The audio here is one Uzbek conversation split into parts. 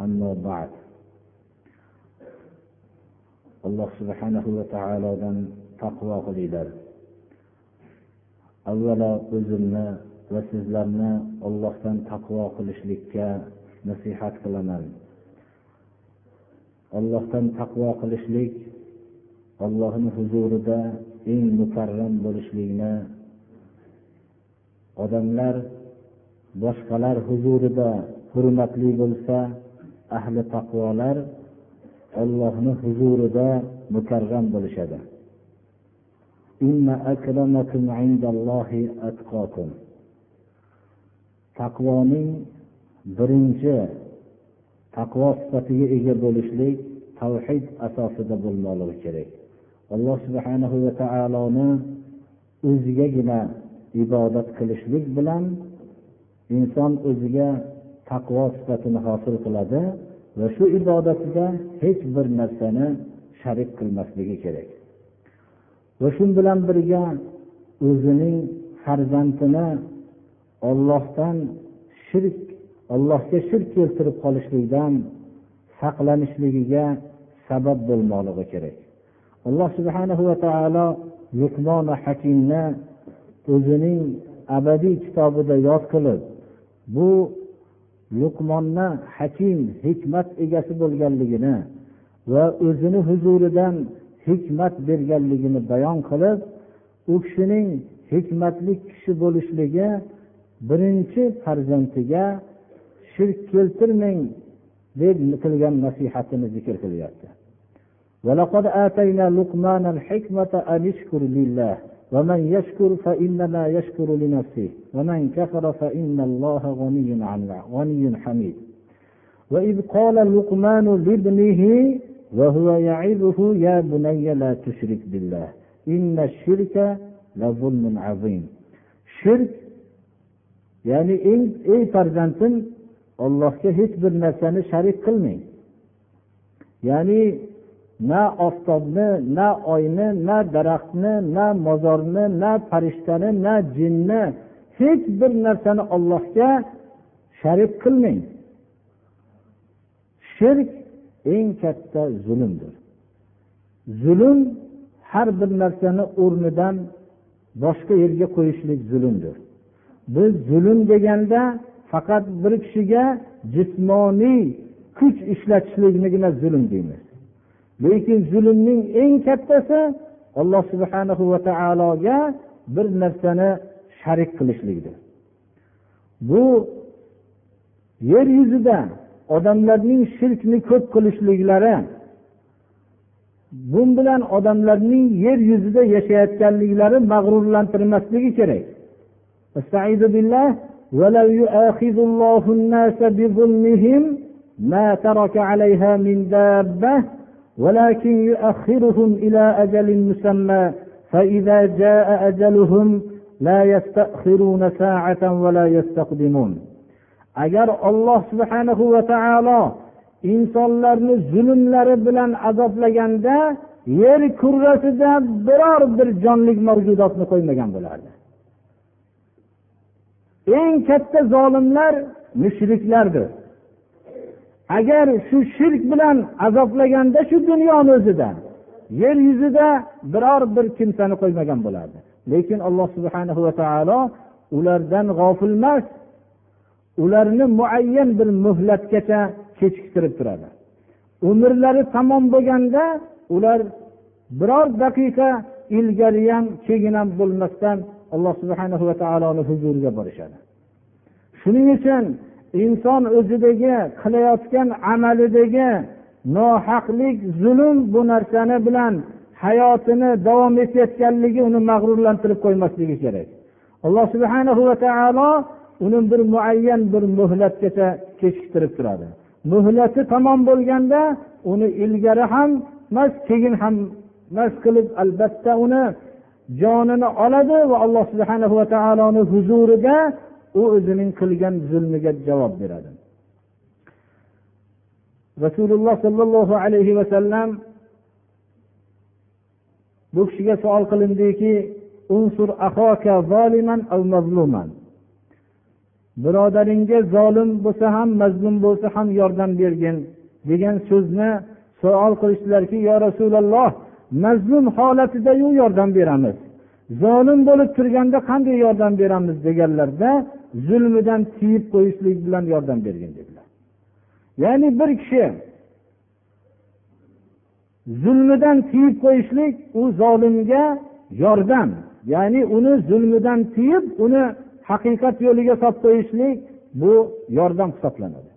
أما بعد alloh subhanahu va taolodan taqvo qilinglar avvalo o'zimni va sizlarni ollohdan taqvo qilishlikka nasihat qilaman ollohdan taqvo qilishlik ollohni huzurida eng mukarram bo'lishlikni odamlar boshqalar huzurida hurmatli bo'lsa ahli taqvolar ollohni huzurida mukarram bo'lishadi. Taqvoning birinchi taqvo sifatiga ega bo'lishlik tavhid asosida bo'lmoqligi kerak. Alloh subhanahu va taoloni o'zigagina ibodat qilishlik bilan inson o'ziga taqvo sifatini hosil qiladi va shu ibodatida hech bir narsani sharik qilmasligi kerak. Va shu bilan birga o'zining farzandini ollohdan shirk allohga shirk keltirib qolishlikdan saqlanishligiga sabab bo'lmoqligi kerak. Alloh subhanahu va taolo luqmoni hakimni o'zining abadiy kitobida yod qilib bu luqmonni hakim hikmat egasi bo'lganligini va o'zini huzuridan hikmat berganligini bayon qilib u kishining hikmatli kishi bo'lishligi birinchi farzandiga shirk keltirmang deb qilgan nasihatini zikr qilyapti. ولقد آتينا لقمان الحكمة أن اشكر لله ومن يشكر فإنما يشكر لنفسه ومن كفر فإن الله غني عن غني حميد وإذ قال لقمان لابنه وهو يعظه يا بني لا تشرك بالله إن الشرك لظلم عظيم شرك ya'ni eng ey farzandim ollohga hech bir narsani sharik qilmang ya'ni na oftobni na oyni na daraxtni na mozorni na farishtani na jinni hech bir narsani ollohga sharik qilmang. Shirk eng katta zulmdir. Zulm har bir narsani o'rnidan boshqa yerga qo'yishlik zulmdir. Biz zulm deganda faqat bir kishiga jismoniy kuch ishlatishliknigina zulm deymiz. lekin zulmning eng kattasi alloh subhanahu va taologa bir narsani sharik qilishlikdir bu yer yuzida odamlarning shirkni ko'p qilishliklari bu bilan odamlarning yer yuzida yashayotganliklari mag'rurlantirmasligi kerak ولو يؤاخذ الله الناس بظلمهم ما ترك عليها من دابة ولكن يؤخرهم إلى أجل مسمى فإذا جاء أجلهم لا يستأخرون ساعة ولا يستقدمون agar olloh subhanahu va taolo insonlarni zulmlari bilan azoblaganda yer kurrasida biror bir jonlik mavjudotni qo'ymagan bo'lardi eng katta zolimlar mushriklardir agar shu shirk bilan azoblaganda shu dunyoni o'zida yer yuzida biror bir kimsani qo'ymagan bo'lardi. Lekin alloh subhanahu va taolo ulardan g'ofil emas ularni muayyan bir muhlatgacha kechiktirib turadi. Umrlari tamom bo'lganda ular biror daqiqa ilgari ham keyin ham bo'lmasdan alloh subhanahu va taoloni huzuriga borishadi. Shuning uchun inson o'zidagi qilayotgan amalidagi nohaqlik zulm bu narsani bilan hayotini davom etayotganligi uni mag'rurlantirib qo'ymasligi kerak. Alloh subhanahu va taolo uni bir muayyan bir muhlatgacha kechiktirib turadi. Muhlati tamom bo'lganda uni ilgari ham emas keyin ham emas qilib albatta uni jonini oladi va alloh subhanahu va taoloni huzurida u o'zining qilgan zulmiga javob beradi. Rasululloh sollallohu alayhi vasallam bu kishiga savol qilindiki unsur zoliman mazluman? Birodaringga zolim bo'lsa ham mazlum bo'lsa ham yordam bergin degan so'zni savol qilishdilarki yo rasululloh mazlum holatidayu yordam beramiz. Zolim bo'lib turganda qanday yordam beramiz? deganlarda zulmidan tiyib qo'yishlik bilan yordam bergin dedilar. Ya'ni bir kishi zulmidan tiyib qo'yishlik u zolimga yordam ya'ni uni zulmidan tiyib uni haqiqat yo'liga solib qo'yishlik bu yordam hisoblanadi.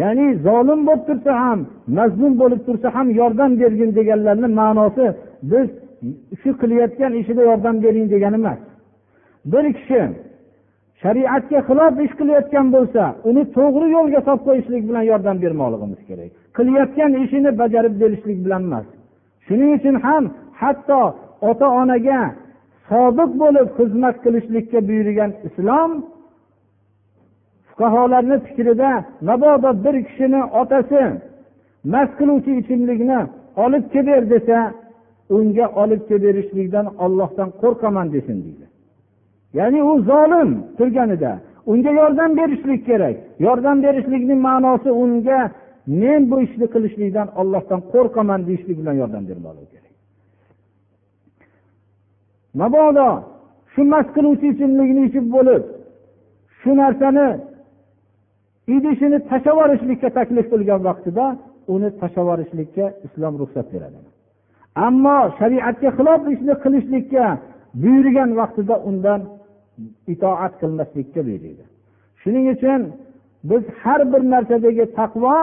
Ya'ni zolim bo'lib tursa ham mazlum bo'lib tursa ham yordam bergin deganlarni ma'nosi biz shu qilayotgan ishida yordam bering degani emas. Bir kishi shariatga xilof ish qilayotgan bo'lsa uni to'g'ri yo'lga solib qo'yishlik bilan yordam bermoqligimiz kerak. Qilayotgan ishini bajarib berishlik bilan emas. Shuning uchun ham hatto ota onaga sodiq bo'lib xizmat qilishlikka buyurgan islom fuqarolarni fikrida mabodo bir kishini otasi mast qiluvchi ichimlikni olib kelib ber desa unga olib kelib berishlikdan ollohdan qo'rqaman desin deydi. Ya'ni u zolim turganida. Unga yordam berishlik kerak. Yordam berishlikni ma'nosi unga men bu ishni qilishlikdan ollohdan qo'rqaman deyishlik bilan yordam bermoqlik kerak. Mabodo shu mast qiluvchi ichimlikni ichib bo'lib shu narsani idishini tashlab yuborishlikka taklif qilgan vaqtida uni tashlab yuborishlikka islom ruxsat beradi. Ammo shariatga xilof ishni qilishlikka buyurgan vaqtida undan itoat qilmaslikka buyuriydi shuning uchun biz har bir narsadagi taqvo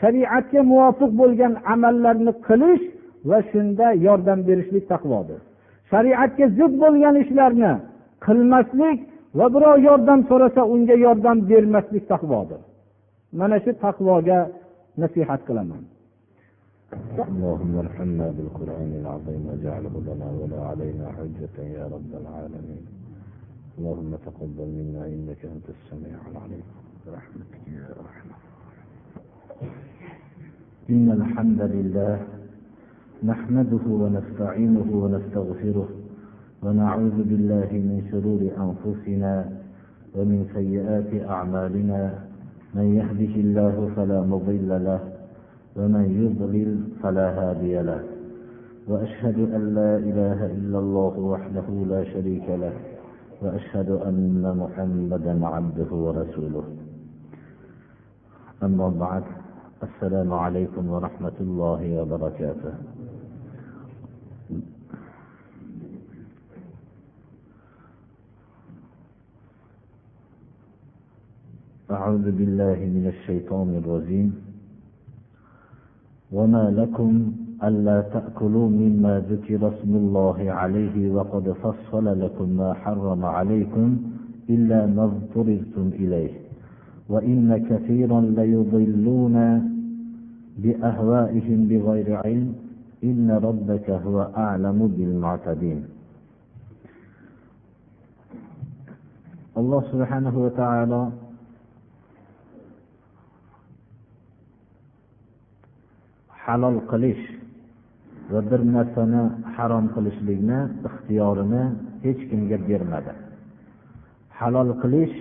shariatga muvofiq bo'lgan amallarni qilish va shunda yordam berishlik taqvodir shariatga zid bo'lgan ishlarni qilmaslik va birov yordam so'rasa unga yordam bermaslik taqvodir mana shu taqvoga nasihat qilaman اللهم ارحمنا بالقرآن العظيم واجعله لنا ولا علينا حجة يا رب العالمين اللهم تقبل منا إنك أنت السميع العليم. برحمتك يا أرحم إن الحمد لله نحمده ونستعينه ونستغفره ونعوذ بالله من شرور أنفسنا ومن سيئات أعمالنا. من يهده الله فلا مضل له ومن يضلل فلا هادي له. وأشهد أن لا إله إلا الله وحده لا شريك له. وأشهد أن محمدا عبده ورسوله. أما بعد السلام عليكم ورحمة الله وبركاته. أعوذ بالله من الشيطان الرجيم. وما لكم ألا تأكلوا مما ذكر اسم الله عليه وقد فصل لكم ما حرم عليكم إلا ما اضطررتم إليه. وإن كثيرا ليضلون بأهوائهم بغير علم. إن ربك هو أعلم بالمعتدين. الله سبحانه وتعالى halol qilish va bir narsani harom qilishlikni ixtiyorini hech kimga bermadi. Halol qilish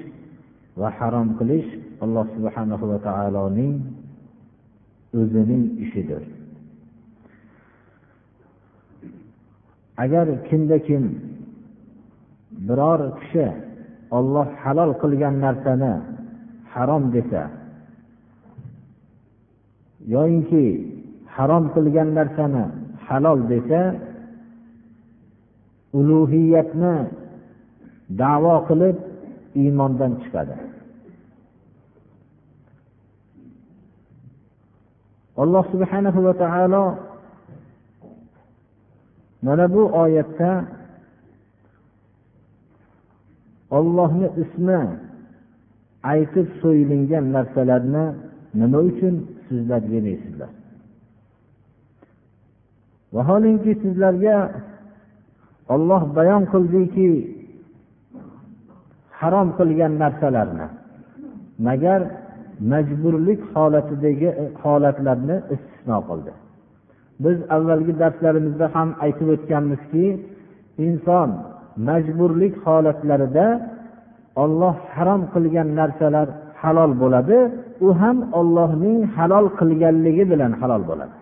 va harom qilish alloh subhanahu va taoloning o'zining ishidir. Agar kimda kim biror kishi olloh halol qilgan narsani harom desa yoyinki harom qilgan narsani halol desa ulug'iyatni davo qilib iymondan chiqadi. Alloh subhanahu va taolo mana bu oyatda ollohni ismi aytib so'yilingan narsalarni nima uchun sizlar yemaysizlar vaholinki sizlarga olloh bayon qildiki harom qilgan narsalarni magar majburlik holatidagi holatlarni istisno qildi. Biz avvalgi darslarimizda ham aytib o'tganmizki inson majburlik holatlarida olloh harom qilgan narsalar halol bo'ladi u ham ollohning halol qilganligi bilan halol bo'ladi.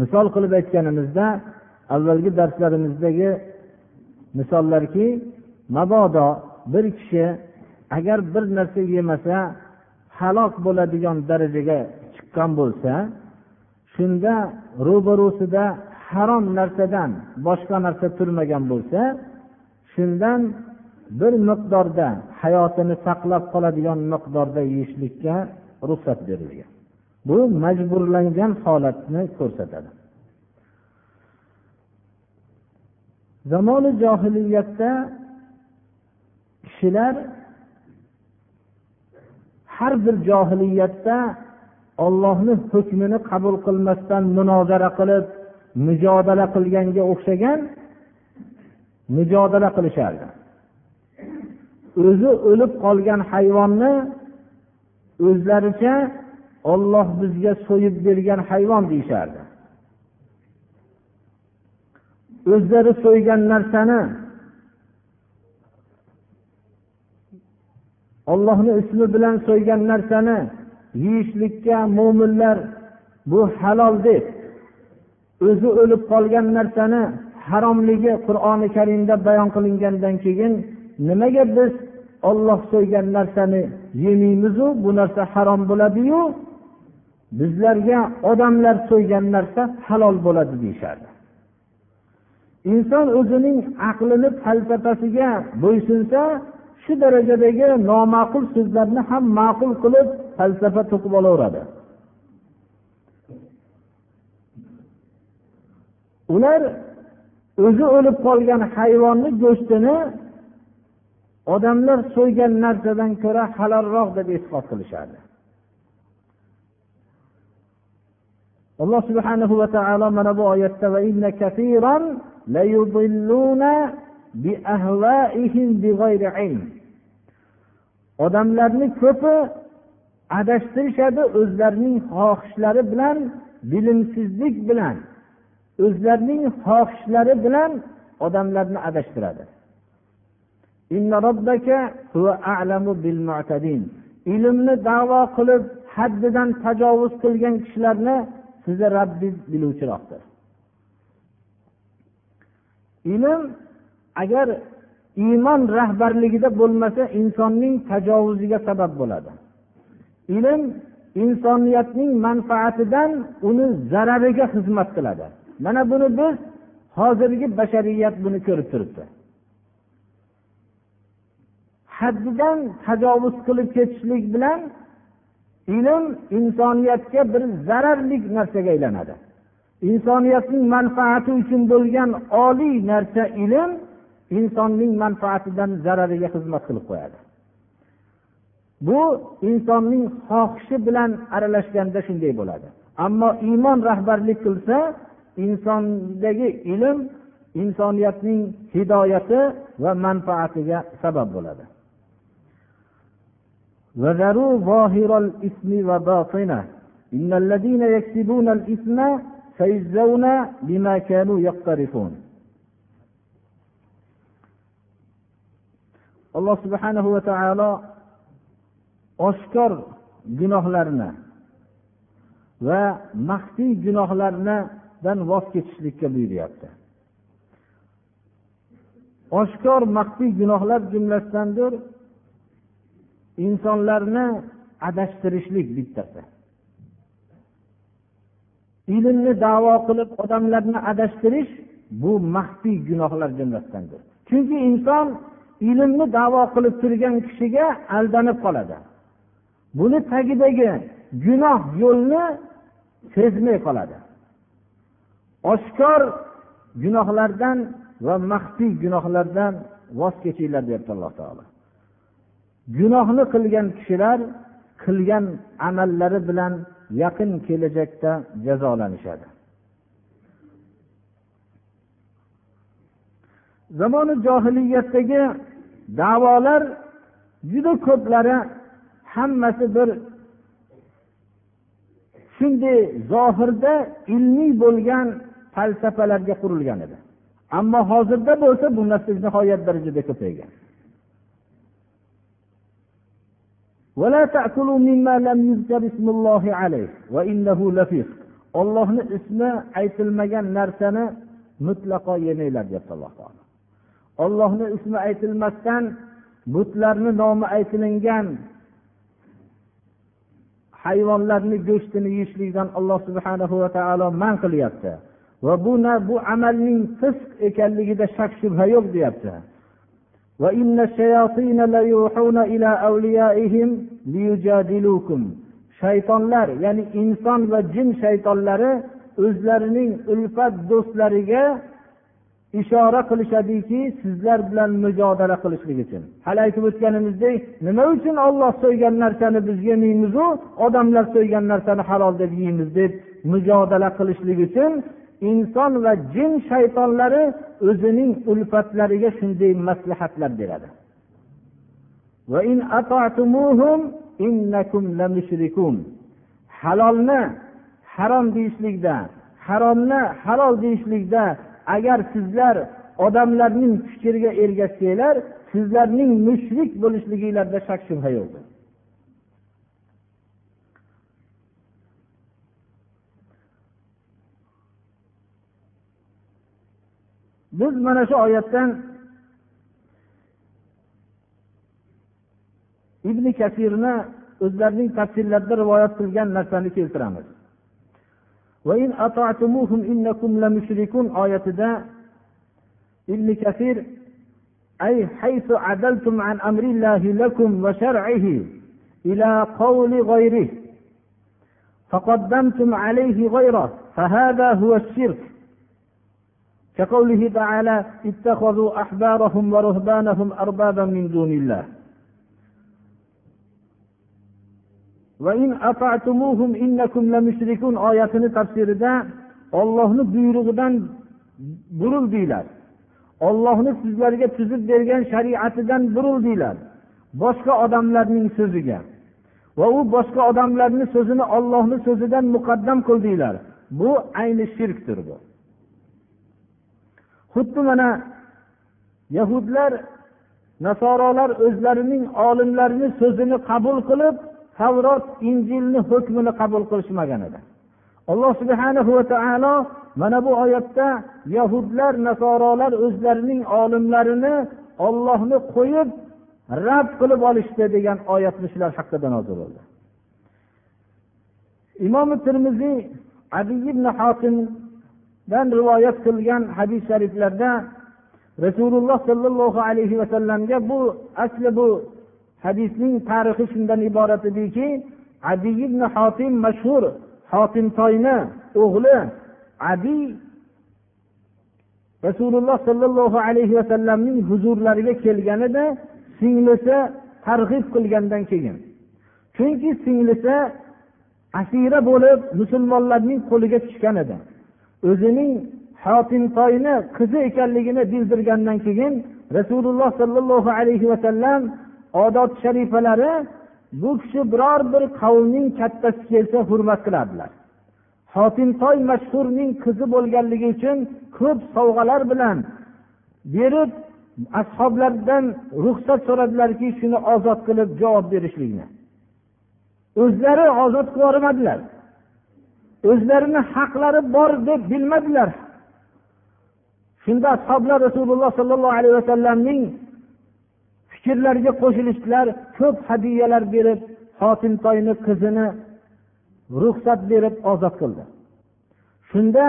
Misol qilib aytganimizda avvalgi darslarimizdagi misollarki mabodo bir kishi agar bir narsa yemasa halok bo'ladigan darajaga chiqqan bo'lsa shunda ro'barusida harom narsadan boshqa narsa turmagan bo'lsa shundan bir miqdorda hayotini saqlab qoladigan miqdorda yeyishlikka ruxsat berilgan. Bu majburlangan holatni ko'rsatadi. Zamoni johiliyatda kishilar har bir johiliyatda ollohni hukmini qabul qilmasdan munozara qilib mujodala qilganga o'xshagan mujodala qilishardi. O'zi o'lib qolgan hayvonni o'zlaricha olloh bizga so'yib bergan hayvon deyishardi. O'zlari so'ygan narsani ollohni ismi bilan so'ygan narsani yeyishlikka mo'minlar bu halol deb o'zi o'lib qolgan narsani haromligi qur'oni karimda bayon qilingandan keyin nimaga biz olloh so'ygan narsani yemaymizu bu narsa harom bo'ladiyu? Bizlarga odamlar so'ygan narsa halol bo'ladi deyishardi. Inson o'zining aqlini falsafasiga bo'ysunsa shu darajadagi noma'qul so'zlarni ham ma'qul qilib falsafa to'qib olaveradi. Ular o'zi o'lib qolgan hayvonni go'shtini odamlar so'ygan narsadan ko'ra halolroq deb e'tiqod qilishardi. Alloh subhanahu va taolo mana bu oyatda odamlarni ko'pi adashtirishadi o'zlarining xohishlari bilan bilimsizlik bilan o'zlarining xohishlari bilan odamlarni adashtiradi. Ilmni davo qilib haddidan tajovuz qilgan kishilarni sizni robbingiz biluvchiroqdir. Ilm agar iymon rahbarligida bo'lmasa insonning tajovuziga sabab bo'ladi. Ilm insoniyatning manfaatidan uni zarariga xizmat qiladi. Mana buni biz hozirgi bashariyat buni ko'rib turibdi. Haddidan tajovuz qilib ketishlik bilan ilm insoniyatga bir zararli narsaga aylanadi. Insoniyatning manfaati uchun bo'lgan oliy narsa ilm insonning manfaatidan zarariga xizmat qilib qo'yadi. Bu insonning xohishi bilan aralashganda shunday bo'ladi. Ammo iymon rahbarlik qilsa insondagi ilm insoniyatning hidoyati va manfaatiga sabab bo'ladi. وذروا ظاهر الإثم وباطنه إن الذين يكسبون الإثم سيجزون بما كانوا يقترفون alloh subhanahu va taolo oshkor gunohlarni va maxfiy gunohlardan voz kechishlikka buyuryapti oshkor maxfiy gunohlar jumlasidandir Insonlarni adashtirishlik bittasi. Ilmni davo qilib odamlarni adashtirish bu maxfiy gunohlar jumlasidandir chunki inson ilmni davo qilib turgan kishiga aldanib qoladi. Buni tagidagi gunoh yo'lni sezmay qoladi. Oshkor gunohlardan va maxfiy gunohlardan voz kechinglar deyapti alloh taolo. Gunohni qilgan kishilar qilgan amallari bilan yaqin kelajakda jazolanishadi zamoni johiliyatdagi davolar juda ko'plari hammasi bir shunday zohirda ilmiy bo'lgan falsafalarga qurilgan edi. Ammo hozirda bo'lsa bu narsa nihoyat darajada ko'paygan. Ollohni ismi aytilmagan narsani mutlaqo yemanglar deyapti alloh taolo. Ollohni ismi aytilmasdan butlarni nomi aytilingan hayvonlarni go'shtini yeyishlikdan alloh subhana va taolo man qilyapti. Va bu bu amalning fisq ekanligida shak shubha yo'q deyapti. Shaytonlar ya'ni inson va jin shaytonlari o'zlarining ulfat do'stlariga ishora qilishadiki sizlar bilan mujodala qilishlik uchun. Hali aytib o'tganimizdek nima uchun olloh so'ygan narsani biz yemaymizu odamlar so'ygan narsani halol deb yeymiz deb mujodala qilishlik uchun inson va jin shaytonlari o'zining ulfatlariga shunday maslahatlar beradi. Halolni harom deyishlikda haromni halol deyishlikda agar sizlar odamlarning fikriga ergashsanglar sizlarning mushrik bo'lishliginglarda shak shubha yo'qdir biz mana shu oyatdan ibn kasirni o'zlarining tafsirlarida rivoyat qilgan narsani keltiramiz oyatida ibn kasir أي حيث عدلتم عن أمر الله لكم وشرعه إلى قول غيره فقدمتم عليه غيره فهذا هو الشرك كقوله تعالى اتخذوا أحبارهم ورهبانهم أربابا من دون الله oyatini tafsirida ollohni buyrug'idan burildinglar ollohni sizlarga tuzib bergan shariatidan burildinglar boshqa odamlarning so'ziga va u boshqa odamlarni so'zini ollohni so'zidan muqaddam qildinglar bu ayni shirkdir bu Xuddi mana yahudlar nasorolar o'zlarining olimlarini so'zini qabul qilib tavrot injilni hukmini qabul qilishmagan edi. Alloh subhana va taolo mana bu oyatda yahudlar nasorolar o'zlarining olimlarini ollohni qo'yib rad qilib olishdi degan oyatni shular haqida nozil bo'ldi. Imom termiziy abi ibn dan rivoyat qilgan hadis shariflarda rasululloh sollallohu alayhi vasallamga bu asli bu hadisning tarixi shundan iborat ediki adi ibn hotim mashhur hotimtoyni o'g'li adi rasululloh sollallohu alayhi vasallamning huzurlariga kelganida singlisi targ'ib qilgandan keyin. Chunki singlisi asira bo'lib musulmonlarning qo'liga tushgan edi. O'zining hotimtoyni qizi ekanligini bildirgandan keyin rasululloh sollallohu alayhi vasallam odob sharifalari bu kishi biror bir qavmning kattasi kelsa hurmat qilardilar. Hotimtoy mashhurning qizi bo'lganligi uchun ko'p sovg'alar bilan berib ashoblardan ruxsat so'radilarki shuni ozod qilib javob berishlikni. O'zlari ozod qilib yubormadilar. O'zlarini haqlari bor deb bilmadilar. Shunda ashoblar rasululloh sollallohu alayhi vasallamning fikrlariga qo'shilishdilar. Ko'p hadiyalar berib xotintoyni qizini ruxsat berib ozod qildi. Shunda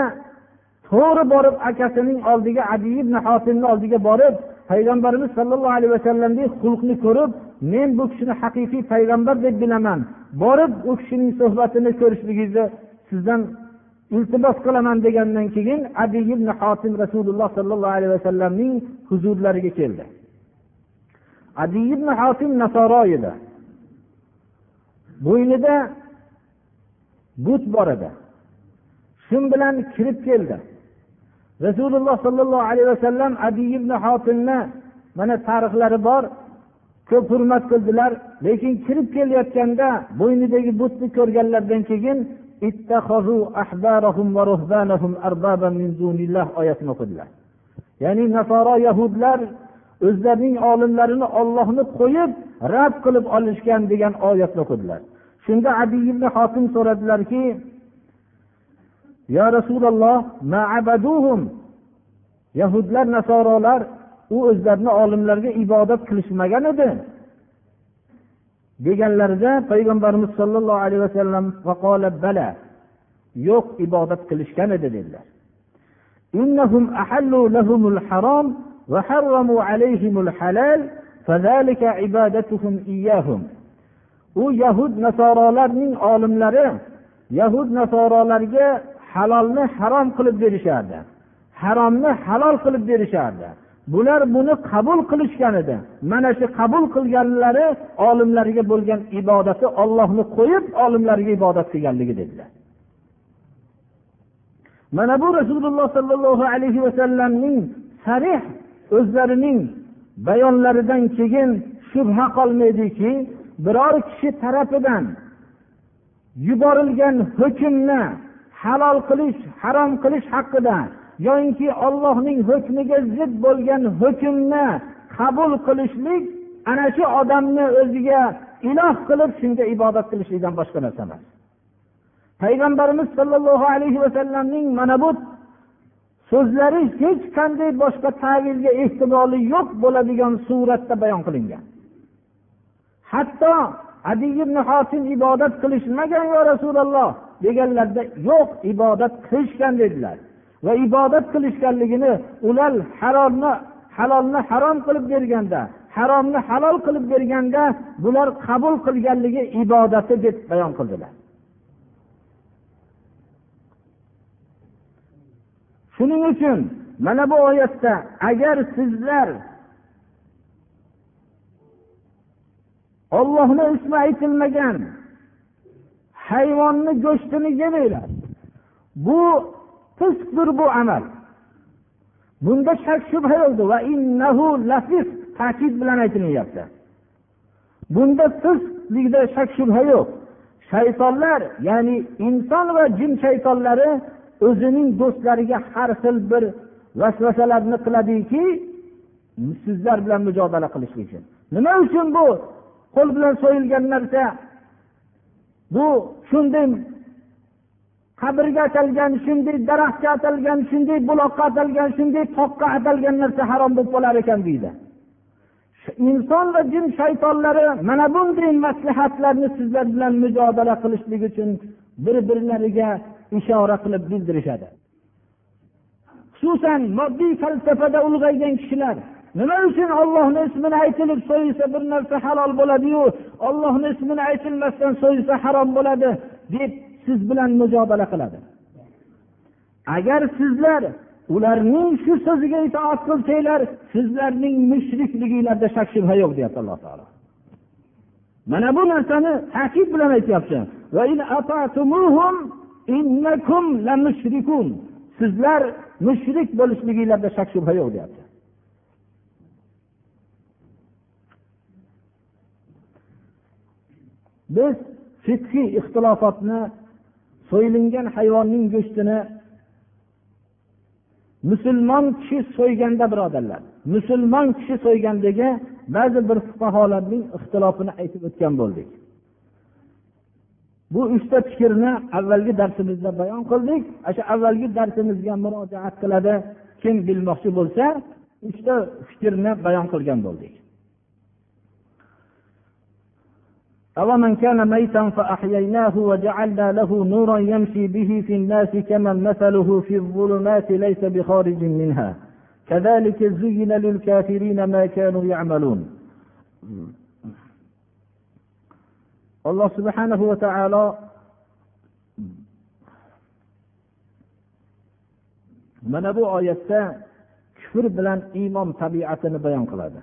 to'g'ri borib akasining oldiga adi ibn hotimni oldiga borib payg'ambarimiz sollallohu alayhi vasallamdek xulqni ko'rib men bu kishini haqiqiy payg'ambar deb bilaman. Borib u kishining suhbatini ko'rishligingizni sizdan iltimos qilaman degandan keyin abi ibn hotim rasululloh sollallohu alayhi vasallamning huzurlariga keldi. Abi ibn hotim nasoro edi. Bo'ynida but bor edi. Shu bilan kirib keldi. Rasululloh sollallohu alayhi vasallam abi ibn hotimni mana tarixlari bor ko'p hurmat qildilar lekin kirib kelayotganda bo'ynidagi butni ko'rganlaridan keyin oyatini o'qidilar ya'ni nasoro yahudlar o'zlarining olimlarini ollohni qo'yib rad qilib olishgan degan oyatni o'qidilar shunda abi ibn hotim so'radilarki yo rasululloh yahudlar nasorolar u o'zlarini olimlarga ibodat qilishmagan edi. deganlarida payg'ambarimiz sollallohu alayhi vasallam yo'q ibodat qilishgan edi dedilar إنهم أحلوا لهم الحرام وحرموا عليهم الحلال فذلك عبادتهم إياهم u yahud nasorolarning olimlari yahud nasorolarga halolni harom qilib berishardi haromni halol qilib berishardi Bular buni qabul qilishgan edi. Mana shu qabul qilganlari olimlarga bo'lgan ibodati ollohni qo'yib olimlarga ibodat qilganligi dedilar. Mana bu rasululloh sollallohu alayhi vasallamning sarih o'zlarining bayonlaridan keyin shubha qolmaydiki biror kishi tarafidan yuborilgan hukmni halol qilish harom qilish haqida yoyinki ollohning hukmiga zid bo'lgan hukmni qabul qilishlik ana shu odamni o'ziga iloh qilib shunga ibodat qilishlikdan boshqa narsa emas. Payg'ambarimiz sollallohu alayhi vasallamning mana bu so'zlari hech qanday boshqa tavilga ehtimoli yo'q bo'ladigan suratda bayon qilingan. Hatto adi ibn hosim ibodat qilishmagan yo rasululloh deganlarida yo'q ibodat qilishgan dedilar. Va ibodat qilishganligini ular haromni halolni harom qilib berganda haromni halol qilib berganda bular qabul qilganligi ibodati deb bayon qildilar. Shuning uchun mana bu oyatda agar sizlar ollohni ismi aytilmagan hayvonni go'shtini yemanglar bu fisqdir bu amal. Bunda shak shubha yo'qdir va innahu lafis ta'kid bilan aytilyapti. Bunda fisqlikda shak shubha yo'q. Shaytonlar ya'ni inson va jin shaytonlari o'zining do'stlariga har xil bir vasvasalarni qiladiki sizlar bilan mujodala qilishlik uchun. Nima uchun bu? Qo'l bilan so'yilgan narsa. Bu shunday qabrga atalgan shunday daraxtga atalgan shunday buloqqa atalgan shunday toqqa atalgan narsa harom bo'lib qolar ekan deydi. Inson va jin shaytonlari mana bunday maslahatlarni sizlar bilan mujodala qilishlik uchun bir birlariga ishora qilib bildirishadi. Xususan moddiy falsafada ulg'aygan kishilar nima uchun ollohni ismini aytilib so'yilsa bir narsa halol bo'ladiyu ollohni ismini aytilmasdan so'yilsa harom bo'ladi deb siz bilan mujodala qiladi. Agar sizlar ularning shu so'ziga itoat qilsanglar sizlarning mushrikliginglarda shak shubha yo'q deyapti alloh taolo. Mana bu narsani ta'kid bilan aytyapti. Sizlar mushrik bo'lishliginglarda shak shubha yo'q deyapti. Biz fiqhiy ixtilofotni so'yilingan hayvonning go'shtini musulmon kishi so'yganda birodarlar musulmon kishi so'ygandagi ba'zi bir fuqarolarning ixtilofini aytib o'tgan bo'ldik. Bu uchta fikrni avvalgi darsimizda bayon qildik. O'sha avvalgi darsimizga murojaat qiladi. Kim bilmoqchi bo'lsa uchta fikrni bayon qilgan bo'ldik. أومن كان ميتا فأحييناه وجعلنا له نورا يمشي به في الناس كمن مثله في الظلمات ليس بخارج منها. كذلك زين للكافرين ما كانوا يعملون. Alloh subhanahu va taolo mana bu oyatda kufr bilan iymon tabiatini qiladi.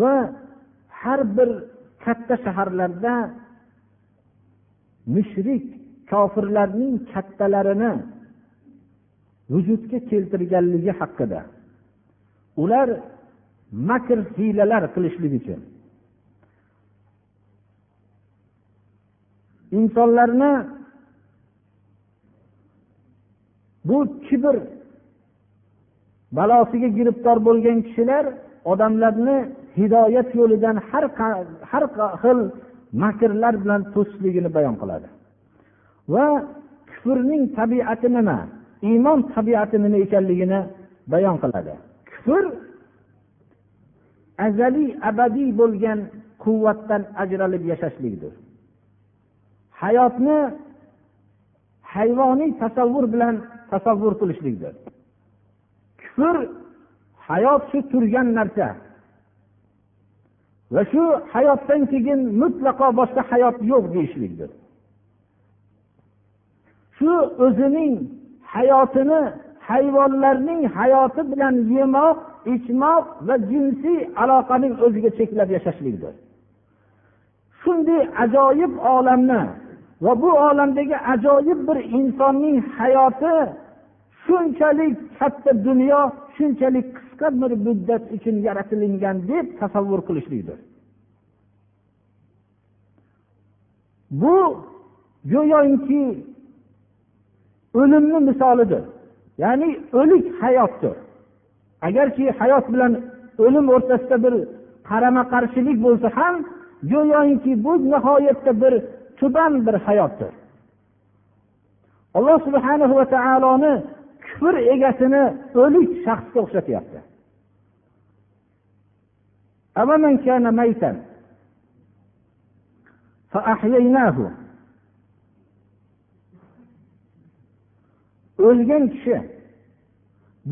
Va har bir katta shaharlarda mushrik kofirlarning kattalarini vujudga keltirganligi haqida. Ular makr hiylalar qilishlik uchun. Insonlarni bu kibr balosiga giribtor bo'lgan kishilar odamlarni hidoyat yo'lidan har har xil makrlar bilan to'sishligini bayon qiladi. Va kufrning tabiati nima iymon tabiati nima ekanligini bayon qiladi. Kufr azaliy abadiy bo'lgan quvvatdan ajralib yashashlikdir. Hayotni hayvoniy tasavvur bilan tasavvur qilishlikdir. Kufr hayot shu turgan narsa va shu hayotdan keyin mutlaqo boshqa hayot yo'q deyishlikdir. Shu o'zining hayotini hayvonlarning hayoti bilan yemoq ichmoq va jinsiy aloqaning o'ziga cheklab yashashlikdir. Shunday ajoyib olamni va bu olamdagi ajoyib bir insonning hayoti shunchalik katta dunyo shunchalik qisqa bir muddat uchun yaratilingan deb tasavvur qilishlikdir. Bu go'yoki o'limni misolidir. Ya'ni o'lik hayotdir. Agarki hayot bilan o'lim o'rtasida bir qarama qarshilik bo'lsa ham go'yoki bu nihoyatda bir tuban bir hayotdir. Alloh subhana va taoloni kufr egasini o'lik shaxsga o'xshatyapti. O'lgan kishi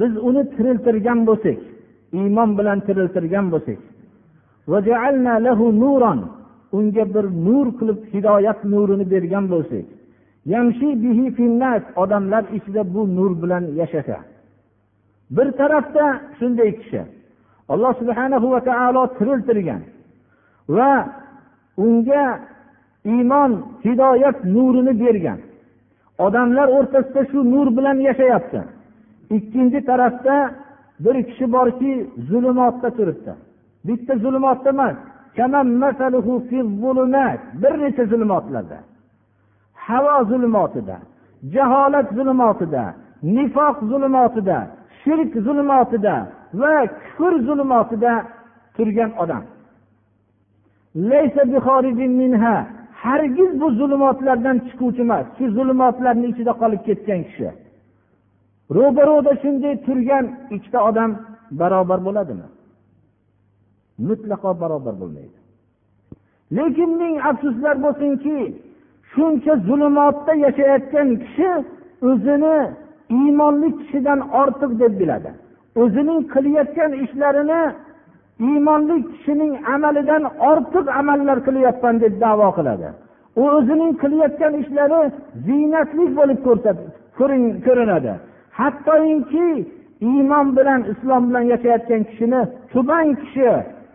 biz uni tiriltirgan bo'lsak iymon bilan tiriltirgan bo'lsak unga bir nur qilib hidoyat nurini bergan bo'lsak odamlar ichida bu nur bilan yashasa. Bir tarafda shunday kishi alloh subhana va taolo tiriltirgan va unga iymon hidoyat nurini bergan. Odamlar o'rtasida shu nur bilan yashayapti. Ikkinchi tarafda bir kishi borki zulmatda turibdi. Bitta zulumotda emas. Bir necha zulmatlarda havo zulmotida jaholat zulmotida nifoq zulmotida shirk zulmotida va kufr zulmotida turgan odam. Hargiz bu zulmotlardan chiquvchi emas shu zulmotlarni ichida qolib ketgan kishi. Ro'baro'da shunday turgan ikkita odam barobar bo'ladimi? Mutlaqo barobar bo'lmaydi. Lekin ming afsuslar bo'lsinki shuncha zulmatda yashayotgan kishi o'zini iymonli kishidan ortiq deb biladi. O'zining qilayotgan ishlarini iymonli kishining amalidan ortiq amallar qilyapman deb davo qiladi. U o'zining qilayotgan ishlari ziynatlik bo'lib ko'rinadi. Hattoki iymon bilan islom bilan yashayotgan kishini tuban kishi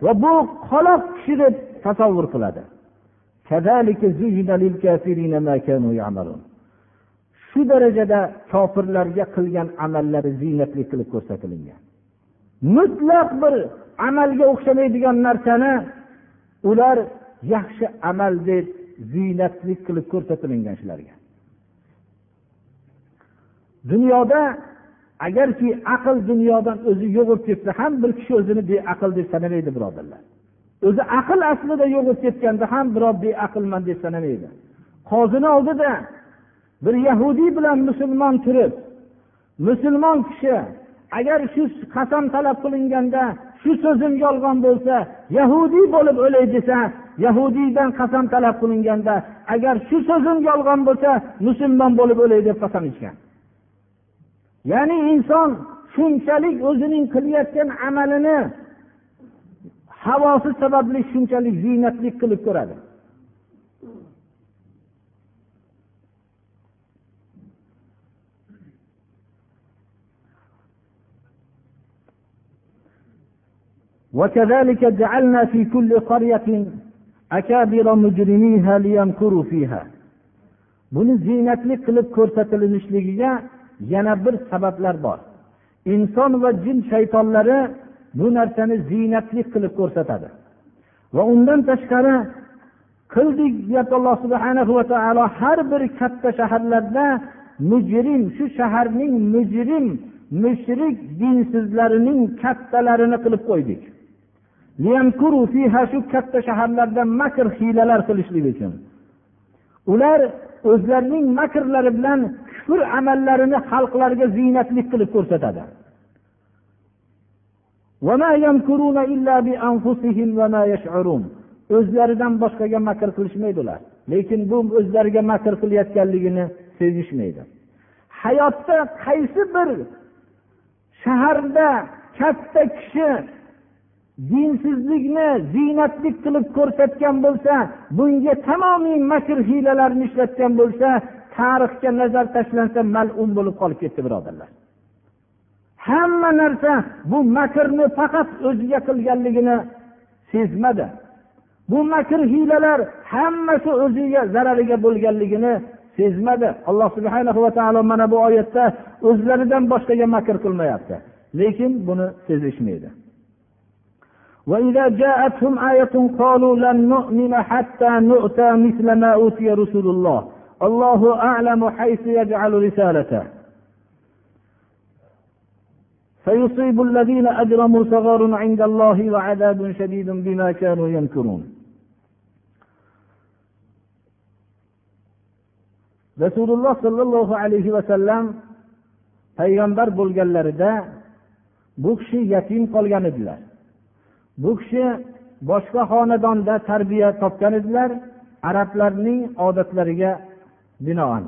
va bu qoloq kishi deb tasavvur qiladi. Shu darajada kofirlarga qilgan amallari ziynatli qilib ko'rsatilgan. Mutlaq bir amalga o'xshamaydigan narsani ular yaxshi amal deb ziynatli qilib ko'rsatilingan shularga dunyoda agarki aql dunyodan o'zi yo'g'ib ketsa ham bir kishi o'zini beaql deb sanamaydi birodarlar. O'zi aql aslida yo'q bo'lib ketganda ham birov beaqlman deb sanamaydi. Qozini oldida bir yahudiy bilan musulmon turib musulmon kishi agar shu qasam talab qilinganda shu so'zim yolg'on bo'lsa yahudiy bo'lib o'lay desa yahudiydan qasam talab qilinganda agar shu so'zim yolg'on bo'lsa musulmon bo'lib o'lay deb qasam ichgan. Ya'ni inson shunchalik o'zining qilayotgan amalini havosi sababli shunchalik ziynatli qilib ko'radi وكذلك جعلنا في كل قرية أكابر مجرميها ليمكروا فيها buni ziynatli qilib ko'rsatilishligiga yana bir sabablar bor inson va jin shaytonlari bu narsani ziynatlik qilib ko'rsatadi. Va undan tashqari qildik deyapti alloh subhana va taolo har bir katta shaharlarda mujrim shu shaharning mujrim mushrik dinsizlarining kattalarini qilib qo'ydik. Shu katta shaharlarda makr hiylalar qilishlik uchun. Ular o'zlarining makrlari bilan kufr amallarini xalqlarga ziynatlik qilib ko'rsatadi. O'zlaridan boshqaga makr qilishmaydi ular lekin bu o'zlariga makr qilayotganligini sezishmaydi. Hayotda qaysi bir shaharda katta kishi dinsizlikni ziynatlik qilib ko'rsatgan bo'lsa bunga tamomiy makr hiylalarni ishlatgan bo'lsa tarixga nazar tashlansa malun bo'lib qolib ketdi birodarlar. hamma narsa bu makrni faqat o'ziga qilganligini sezmadi bu makr hiylalar hammasi o'ziga zarariga bo'lganligini sezmadi alloh subhana va taolo mana bu oyatda o'zlaridan boshqaga makr qilmayapti lekin buni sezishmaydi وإذا جاءتهم آية قالوا لن نؤمن حتى نؤتى مثل ما أوتي رسول الله الله أعلم حيث يجعل رسالته فيصيب الذين أجرموا صغار عند الله وعذاب شديد بما كانوا ينكرون rasululloh sollallohu alayhi vasallam payg'ambar bo'lganlarida bu kishi yatim qolgan edilar bu kishi boshqa xonadonda tarbiya topgan edilar arablarning odatlariga binoan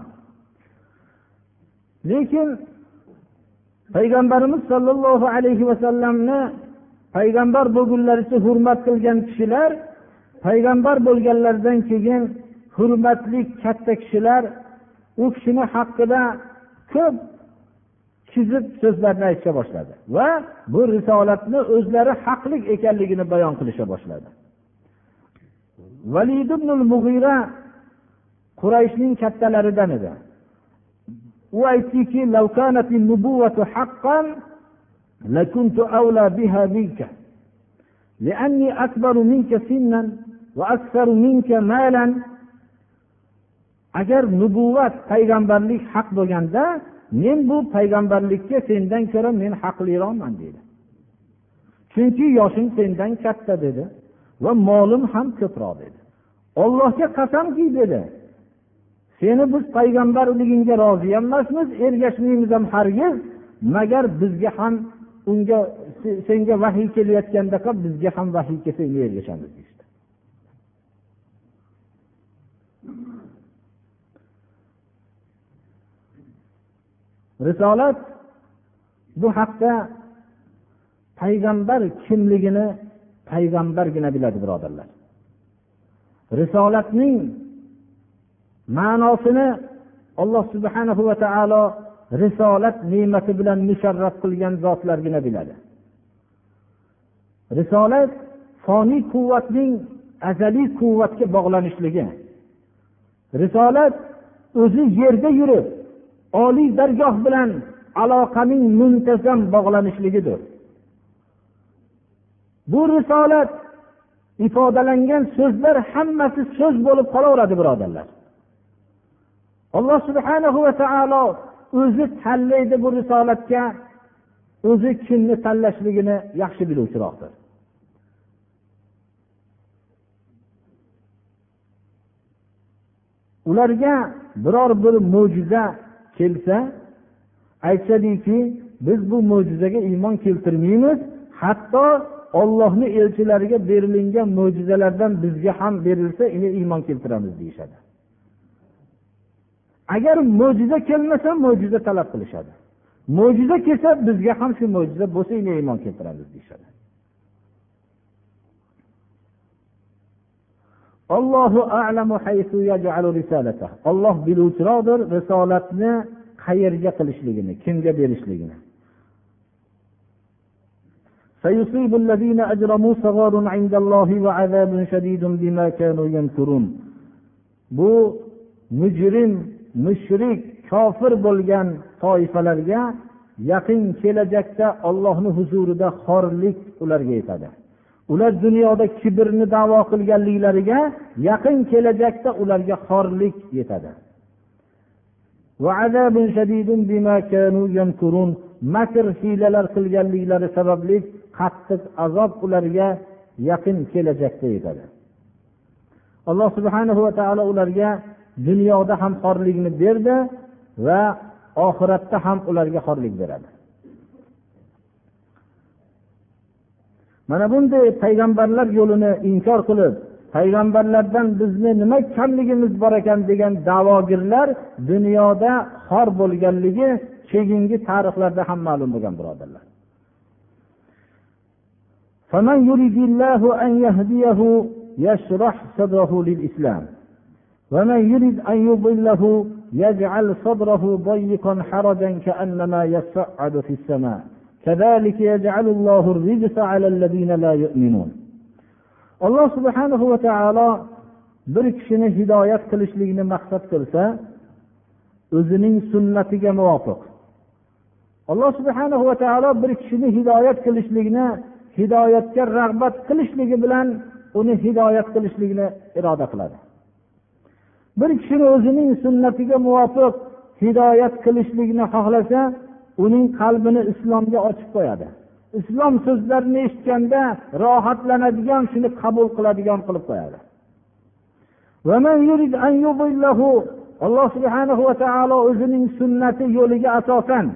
lekin payg'ambarimiz sollallohu alayhi vasallamni payg'ambar bo'lgunlaricha hurmat qilgan kishilar payg'ambar bo'lganlaridan keyin hurmatli katta kishilar u kishini haqida ko'p chizib so'zlarni aytisha boshladi va bu risolatni o'zlari haqli ekanligini bayon qilisha boshladi. Valid ibn mug'ira qurayshning kattalaridan edi. u aytdiki لكنت أولى بها منك لأني أكبر منك سنا وأكثر منك مالا agar nubuvvat payg'ambarlik haq bo'lganda men bu payg'ambarlikka sendan ko'ra men haqliroqman dedi chunki yoshing sendan katta dedi va molim ham ko'proq dedi ollohga qasamki dedi Seni biz payg'ambarligingga rozi emasmiz ergashmaymiz ham hargiz. Magar bizga ham unga senga vahiy kelayotgandaqa bizga ham vahiy kelsa ergashamiz deyishdi. Risolat bu haqda payg'ambar kimligini payg'ambargina biladi birodarlar. Risolatning ma'nosini alloh subhana va taolo risolat ne'mati bilan musharraf qilgan zotlargina biladi. Risolat foniy quvvatning azaliy quvvatga bog'lanishligi. Risolat o'zi yerda yurib oliy dargoh bilan aloqaning muntazam bog'lanishligidir bu risolat ifodalangan so'zlar hammasi so'z bo'lib qolaveradi birodarlar. Alloh subhanahu va taolo o'zi tanlaydi bu risolatga o'zi kimni tanlashligini yaxshi biluvchiroqdir. Ularga biror bir mo'jiza kelsa aytishadiki biz bu mo'jizaga iymon keltirmaymiz hatto ollohni elchilariga berilingan mo'jizalardan bizga ham berilsa iymon keltiramiz deyishadi. agar mo'jiza kelmasa mo'jiza talab qilishadi mo'jiza kelsa bizga ham shu mo'jiza bo'lsa iymon keltiramiz deyishadi olloh biluvchiroqdir risolatni qayerga qilishligini kimga berishligini سيصيب الذين أجرموا صغار عند الله وعذاب شديد بما كانوا يمكرون bu mujrim mushrik kofir bo'lgan toifalarga yaqin kelajakda ollohni huzurida xorlik ularga yetadi. Ular dunyoda kibrni davo qilganliklariga yaqin kelajakda ularga xorlik yetadi. Makr hiylalar qilganliklari sababli qattiq azob ularga yaqin kelajakda yetadi. Alloh subhana va taolo ularga dunyoda ham xorlikni berdi va oxiratda ham ularga xorlik beradi mana bunday payg'ambarlar yo'lini inkor qilib payg'ambarlardan bizni nima kamligimiz bor ekan degan davogirlar dunyoda xor bo'lganligi keyingi tarixlarda ham ma'lum bo'lgan birodarlar فمن يريد الله أن يهديه يشرح صدره للإسلام ومن يريد أن يضله يجعل صدره ضيقا حرجا كأنما يصعد في السماء كذلك يجعل الله الرجس على الذين لا يؤمنون alloh subhanahu va taolo bir kishini hidoyat qilishlikni maqsad qilsa o'zining sunnatiga muvofiq alloh subhanahu va taolo bir kishini hidoyat qilishlikni hidoyatga rag'bat qilishligi bilan uni hidoyat qilishlikni iroda qiladi bir kishini o'zining sunnatiga muvofiq hidoyat qilishlikni xohlasa uning qalbini islomga ochib qo'yadi. Islom so'zlarini eshitganda rohatlanadigan shuni qabul qiladigan qilib qo'yadi. Alloh subhanahu va taolo o'zining sunnati yo'liga asosan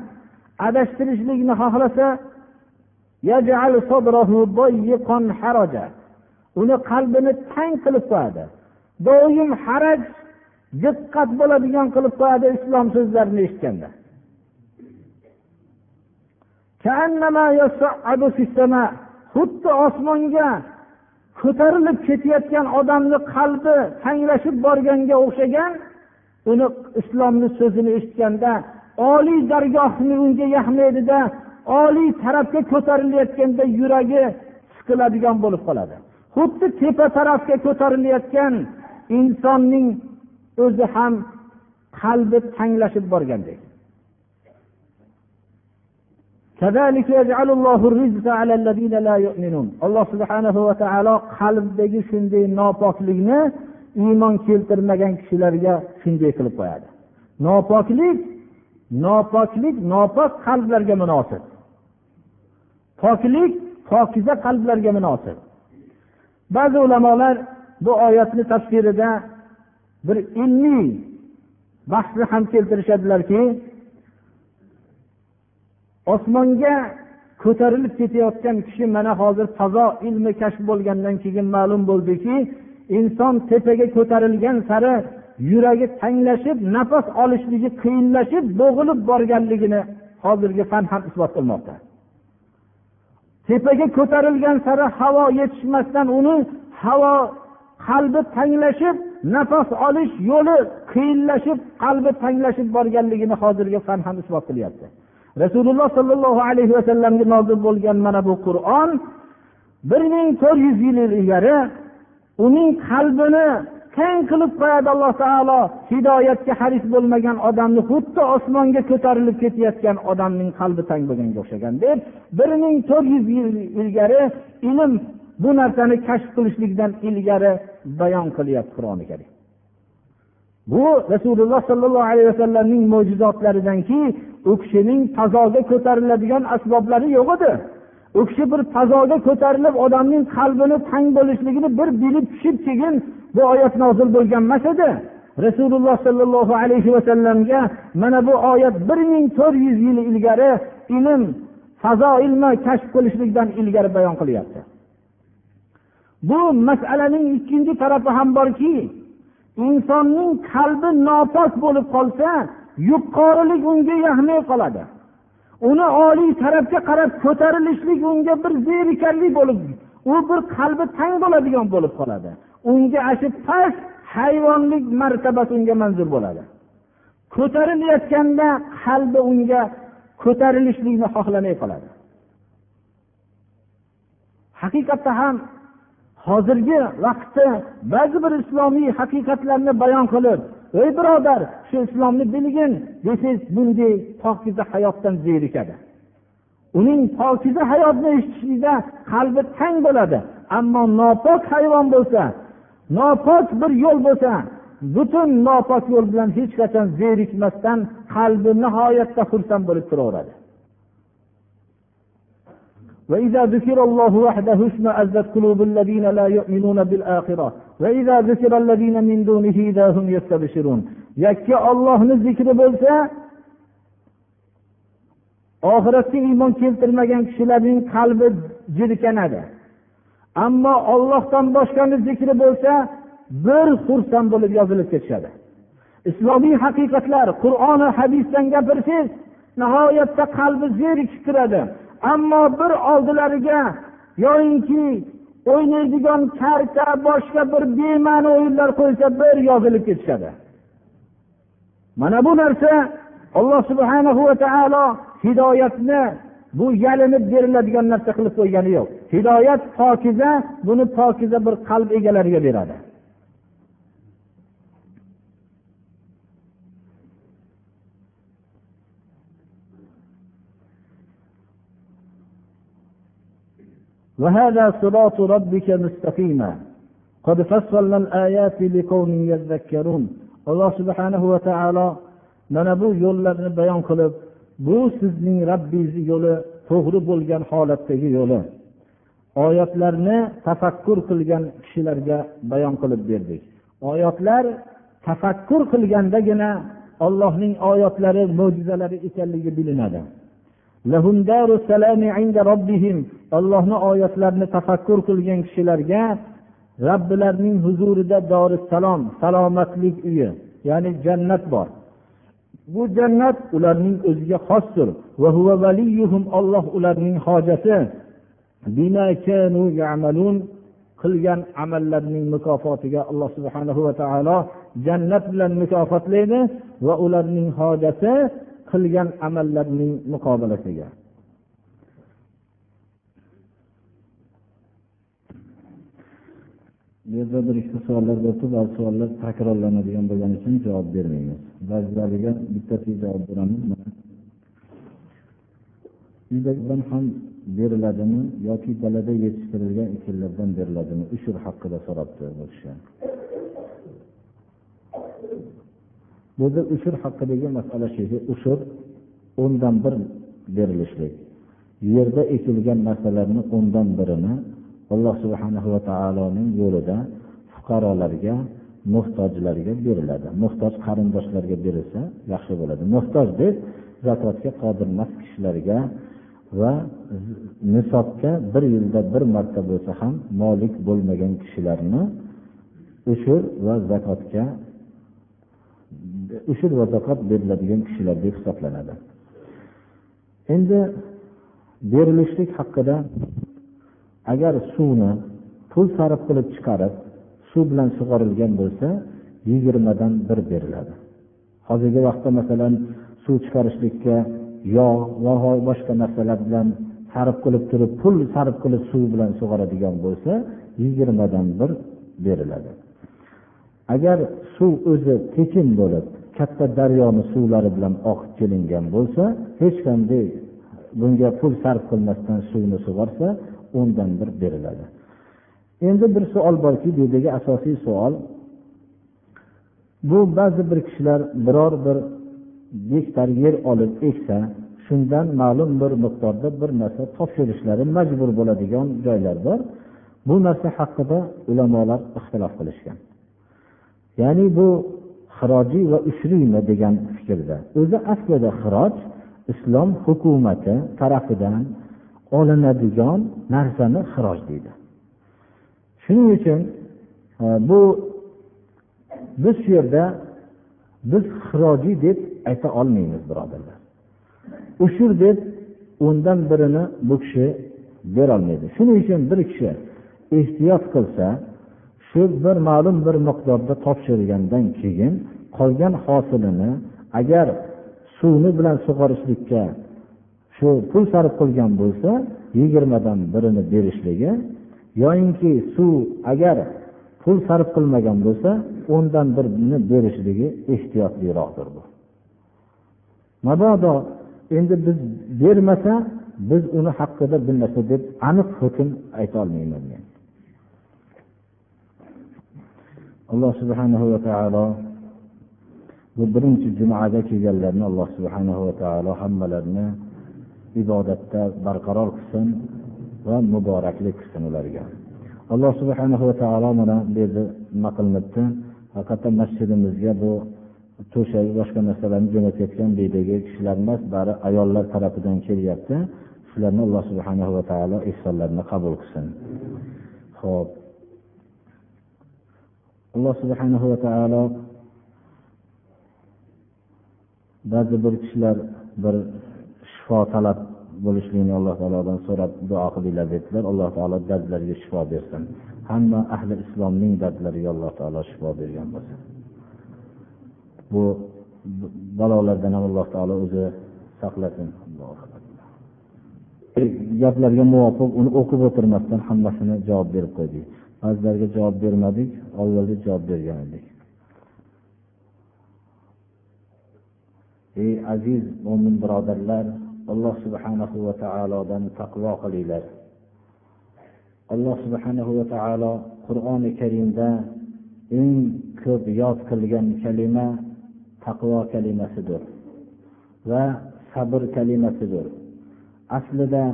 adashtirishlikni xohlasa uni qalbini tang qilib qo'yadi. Doim haraj diqqat bo'ladigan qilib qo'yadi islom so'zlarini eshitganda. Xuddi osmonga ko'tarilib ketayotgan odamni qalbi tanglashib borganga o'xshagan uni islomni so'zini eshitganda oliy dargohni unga yoqmaydida oliy tarafga ko'tarilayotganda yuragi siqiladigan bo'lib qoladi. Xuddi tepa tarafga ko'tarilayotgan insonning o'zi ham qalbi tanglashib borgandek. Alloh subhanahu va taolo qalbdagi shunday nopoklikni iymon keltirmagan kishilarga shunday qilib qo'yadi. Nopoklik nopoklik nopok qalblarga munosib. Poklik pokiza qalblarga munosib. Ba'zi ulamolar bu oyatni tafsirida bir ilmiy bahsni ham keltirishadilarki osmonga ko'tarilib ketayotgan kishi mana hozir fazo ilmi kashf bo'lgandan keyin ma'lum bo'ldiki inson tepaga ko'tarilgan sari yuragi tanglashib nafas olishligi qiyinlashib bo'g'ilib borganligini hozirgi fan ham isbot qilmoqda. Tepaga ko'tarilgan sari havo yetishmasdan uni havo qalbi tanglashib nafas olish yo'li qiyinlashib qalbi tanglashib borganligini hozirgi fan ham isbot qilyapti. Rasululloh sollallohu alayhi vasallamga nozil bo'lgan mana bu qur'on bir ming to'rt yuz yil ilgari uning qalbini kang qilib qo'yadi alloh taolo hidoyatga haris bo'lmagan odamni xuddi osmonga ko'tarilib ketayotgan odamning qalbi tang bo'lganga o'xshagan deb bir ming to'rt yuz yil ilgari ilm bu narsani kashf qilishlikdan ilgari bayon qilyapti qur'oni karim. Bu rasululloh sollallohu alayhi vasallamning mo'jizotlaridanki u kishining fazoga ko'tariladigan asboblari yo'q edi. U kishi bir fazoga ko'tarilib odamning qalbini tang bo'lishligini bir bilib tushib keyin bu oyat nozil bo'lgan emas edi. Rasululloh sollallohu alayhi vasallamga mana bu oyat bir ming to'rt yuz yil ilgari ilm fazo ilmi kashf qilishlikdan ilgari bayon qilyapti. Bu masalaning ikkinchi tarafi ham borki insonning qalbi nopok bo'lib qolsa yuqorilik unga yoqmay qoladi. Uni oliy tarafga qarab ko'tarilishlik unga bir zerikarli bo'lib u bir qalbi tang bo'ladigan bo'lib qoladi. Unga ana shu past hayvonlik martabasi unga manzur bo'ladi. Ko'tarilayotganda qalbi unga ko'tarilishlikni xohlamay qoladi. Haqiqatda ham hozirgi vaqtda ba'zi bir islomiy haqiqatlarni bayon qilib ey birodar shu islomni bilgin desangiz bunday pokiza hayotdan zerikadi uning pokiza hayotni eshitishlikda qalbi tang bo'ladi ammo nopok hayvon bo'lsa nopok bir yo'l bo'lsa butun nopok yo'l bilan hech qachon zerikmasdan qalbi nihoyatda xursand bo'lib turaveradi. وإذا ذكر الله وحده اشمأزت قلوب الذين لا يؤمنون بالآخرة وإذا ذكر الذين من دونه إذا هم يستبشرون yakka ollohni zikri bo'lsa oxiratga iymon keltirmagan kishilarning qalbi jirkanadi ammo ollohdan boshqani zikri bo'lsa bir xursand bo'lib yozilib ketishadi islomiy haqiqatlar qur'oni hadisdan gapirsangiz nihoyatda qalbi zerikib turadi ammo bir oldilariga yoyinki o'ynaydigan karta boshqa bir bema'ni o'yinlar qo'ysa bir yozilib ketishadi. Mana bu narsa alloh subhanahu va taolo hidoyatni bu yalinib beriladigan narsa qilib qo'ygani yo'q. Hidoyat pokiza buni pokiza bir qalb egalariga beradi. وهذا صراط ربك مستقيما قد فصلنا الآيات لقوم يذكرون alloh subhanahu va taolo mana bu yo'llarni bayon qilib bu sizning robbingizni yo'li to'g'ri bo'lgan holatdagi yo'li oyatlarni tafakkur qilgan kishilarga bayon qilib berdik oyatlar tafakkur qilgandagina ollohning oyatlari mo'jizalari ekanligi bilinadi Ollohni oyatlarini tafakkur qilgan kishilarga robbilarining huzurida dorisalom salomatlik uyi ya'ni jannat bor. Bu jannat ularning o'ziga xosdir. Olloh ularning hojati. Qilgan amallarining mukofotiga alloh subhanahu va taolo jannat bilan mukofotlaydi va ularning hojati qilgan amallarning muqobilasiga. Bu yerda bir ikkita savollar bo'libdi ba'zi savollar takrorlanadigan bo'lgani uchun javob bermaymiz. Ba'zilariga bittasiga javob beramiz. Uydagidan ham beriladimi yoki dalada yetishtirilgan ekinlardan beriladimi? Ushur haqida so'rabdi bu kishi. Bu yerda ushur haqidagi masala shuki ushur o'ndan bir berilishlik. Yerda ekilgan narsalarni o'ndan birini alloh subhanahu va taoloning yo'lida fuqarolarga muhtojlarga beriladi. Muhtoj qarindoshlarga berilsa yaxshi bo'ladi. Muhtoj deb zakotga qodir emas kishilarga va nisobga bir yilda bir marta bo'lsa ham molik bo'lmagan kishilarni ushur va zakotga ushur va zakot beriladigan kishilar deb hisoblanadi. Endi berilishlik haqida agar suvni pul sarf qilib chiqarib suv bilan sug'orilgan bo'lsa yigirmadan bir beriladi. Hozirgi vaqtda masalan suv chiqarishlikka yog' va boshqa narsalar bilan sarf qilib turib pul sarf qilib suv bilan sug'oradigan bo'lsa yigirmadan bir beriladi. Agar suv o'zi tekin bo'lib katta daryoni suvlari bilan oqib kelingan bo'lsa hech qanday bunga pul sarf qilmasdan suvni sug'orsa o'ndan bir beriladi. Endi bir savol borki bu yerdagi asosiy savol bu ba'zi bir kishilar biror bir gektar yer olib eksa shundan ma'lum bir miqdorda bir narsa topshirishlari majbur bo'ladigan joylar bor. Bu narsa haqida ulamolar ixtilof qilishgan. Ya'ni bu xirojiy va ushriymi degan fikrda. O'zi aslida xiroj islom hukumati tarafidan olinadigan narsani xiroj deydi. Shuning uchun e, bu biz shu yerda biz xirojiy deb ayta olmaymiz birodarlar. Ushur deb o'ndan birini bu kishi berolmaydi shuning uchun bir kishi ehtiyot qilsa shu bir ma'lum bir miqdorda topshirgandan keyin qolgan hosilini agar suvni bilan sug'orishlikka shu pul sarf qilgan bo'lsa yigirmadan birini berishligi yoyinki suv agar pul sarf qilmagan bo'lsa o'ndan birini berishligi ehtiyotliroqdir bu. Mabodo endi biz bermasa biz uni haqida bir narsa deb aniq hukm aytolmayman men. Alloh subhanahu va taolo bu birinchi jumada kelganlarni alloh subhanahu va taolo hammalarini ibodatda barqaror qilsin va muboraklik qilsin ularga. Alloh subhanahu va taolo mana bu yerda nima qilinibdi? Haqiqatdan masjidimizga bu to'shak boshqa narsalarni jo'natayotgan buydagi kishilar emas bari ayollar tarafidan kelyapti. Shularni alloh subhanahu va taolo ehsonlarini qabul qilsin. Ho'p alloh subhanahu va taolo ba'zi bir kishilar bir shifo talab bo'lishligini alloh taolodan so'rab duo qilinglar dedilar. Alloh taolo dardlariga shifo bersin. Hamma ahli islomning dardlariga alloh taolo shifo bergan bo'lsin. Bu balolardan ham alloh taolo o'zi saqlasin. Gaplarga muvofiq uni o'qib o'tirmasdan hammasini javob berib qo'ydik. Ba'zilariga javob bermadik avvalda javob bergan edik. Ey aziz mo'min birodarlar alloh subhanahu va taolodan taqvo qilinglar. Alloh subhanahu va taolo qur'oni karimda eng ko'p yod qilgan kalima taqvo kalimasidir va sabr kalimasidir. Aslida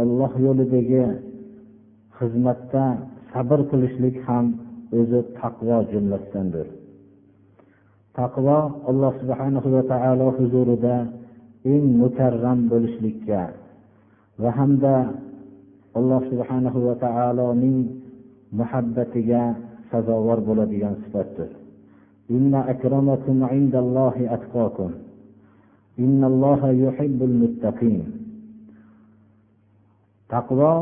olloh yo'lidagi xizmatda sabr qilishlik ham o'zi taqvo jumlasidandir. Taqvo alloh subhana va taolo huzurida eng mukarram bo'lishlikka va hamda alloh subhana va taoloning muhabbatiga sazovor bo'ladigan sifatdir. Inna akramakum indallohi atqokum innalloha yuhibbul muttaqin. Taqvo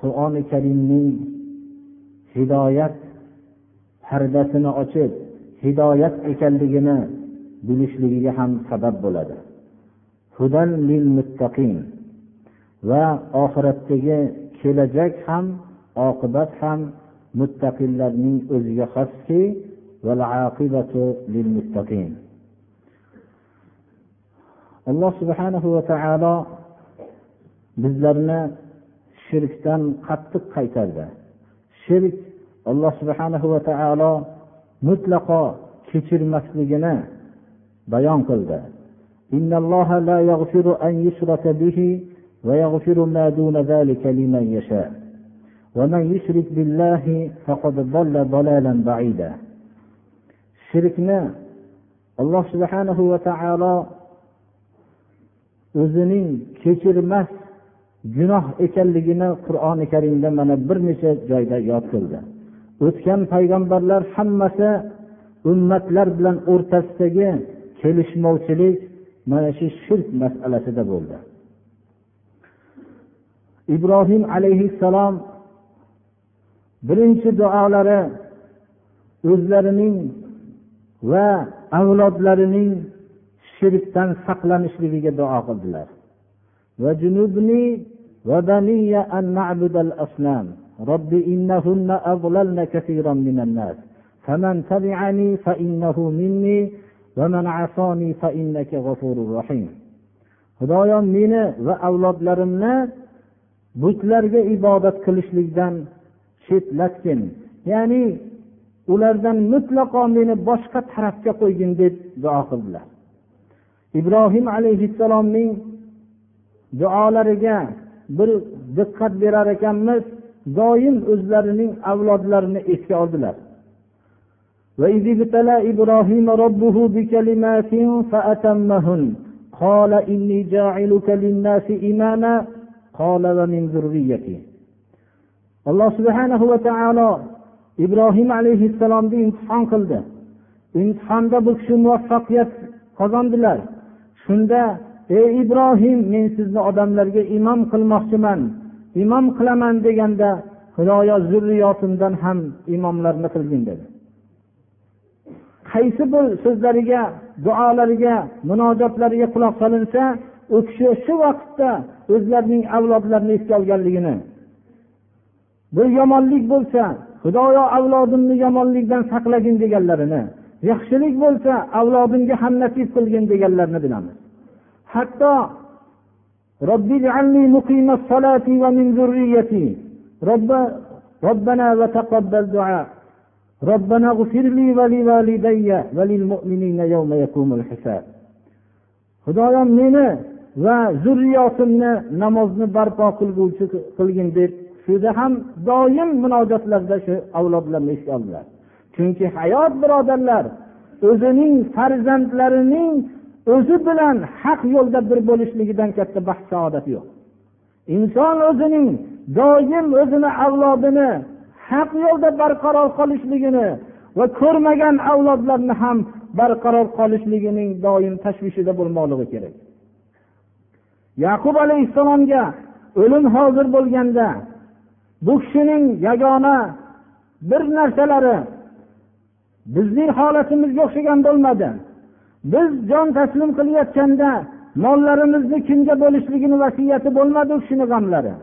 qur'oni karimning hidoyat pardasini ochib hidoyat ekanligini bilishligiga ham sabab bo'ladi. Hudan lil muttaqin va oxiratdagi kelajak ham oqibat ham muttaqillarning o'ziga xoski alloh subhanahu va taolo bizlarni shirkdan qattiq qaytardi. shirk alloh subhanahu va taolo mutlaqo kechirmasligini bayon qildi إن الله لا يغفر أن يشرك به ويغفر ما دون ذلك لمن يشاء ومن يشرك بالله فقد ضل ضلالا بعيدا shirkni alloh subhanahu va taolo o'zining kechirmas gunoh ekanligini qur'oni karimda mana bir necha joyda yod qildi o'tgan payg'ambarlar hammasi ummatlar bilan o'rtasidagi kelishmovchilik mana shu shirk masalasida bo'ldi. Ibrohim alayhissalom birinchi duolari o'zlarining va avlodlarining shirkdan saqlanishligiga duo qildilar. وجنبني وبني أن نعبد الأصنام رب إنهن أضللن كثيرا من الناس فمن تبعني فإنه مني ومن عصاني فإنك غفور رحيم xudoyo meni va avlodlarimni butlarga ibodat qilishlikdan chetlatgin ya'ni ulardan mutlaqo meni boshqa tarafga qo'ygin deb duo qildilar ibrohim alayhissalomning duolariga bir diqqat berar ekanmiz doim o'zlarining avlodlarini esga oldilar وإذ ابتلى إبراهيم ربه بكلمات فأتمهن قال إني جاعلك للناس إماما قال ومن ذريتي alloh subhanahu va taolo ibrohim alayhissalomni imtihon qildi imtihonda bu kishi muvaffaqiyat qozondilar shunda ey ibrohim men sizni odamlarga imom qilmoqchiman imom qilaman deganda xudoyo zurriyotimdan ham imomlarni qilgin dedi. Qaysi bir so'zlariga duolariga munojotlariga quloq solinsa u kishi shu vaqtda o'zlarining avlodlarini esga olganligini bir yomonlik bo'lsa xudoyo avlodimni yomonlikdan saqlagin deganlarini yaxshilik bo'lsa avlodimga ham nasib qilgin deganlarini bilamiz. hatto ربنا وتقبل دعاء ربنا اغفر لي ولوالدي وللمؤمنين يوم يقوم الحساب xudoyim meni va zurriyotimni namozni barpo qilguvchi qilgin deb shuda ham doim munojotlarda shu avlodlarni esga oldilar chunki hayot birodarlar o'zining farzandlarining o'zi bilan haq yo'lda bir bo'lishligidan katta baxt saodat yo'q. Inson o'zining doim o'zini avlodini haq yo'lda barqaror qolishligini va ko'rmagan avlodlarni ham barqaror qolishligining doim tashvishida bo'lmoqligi kerak. Yaqub alayhissalomga o'lim hozir bo'lganda bu kishining yagona bir narsalari bizning holatimizga o'xshagan bo'lmadi. biz jon taslim qilayotganda mollarimizni kimga bo'lishligini vasiyati bo'lmadi u kishini g'amlari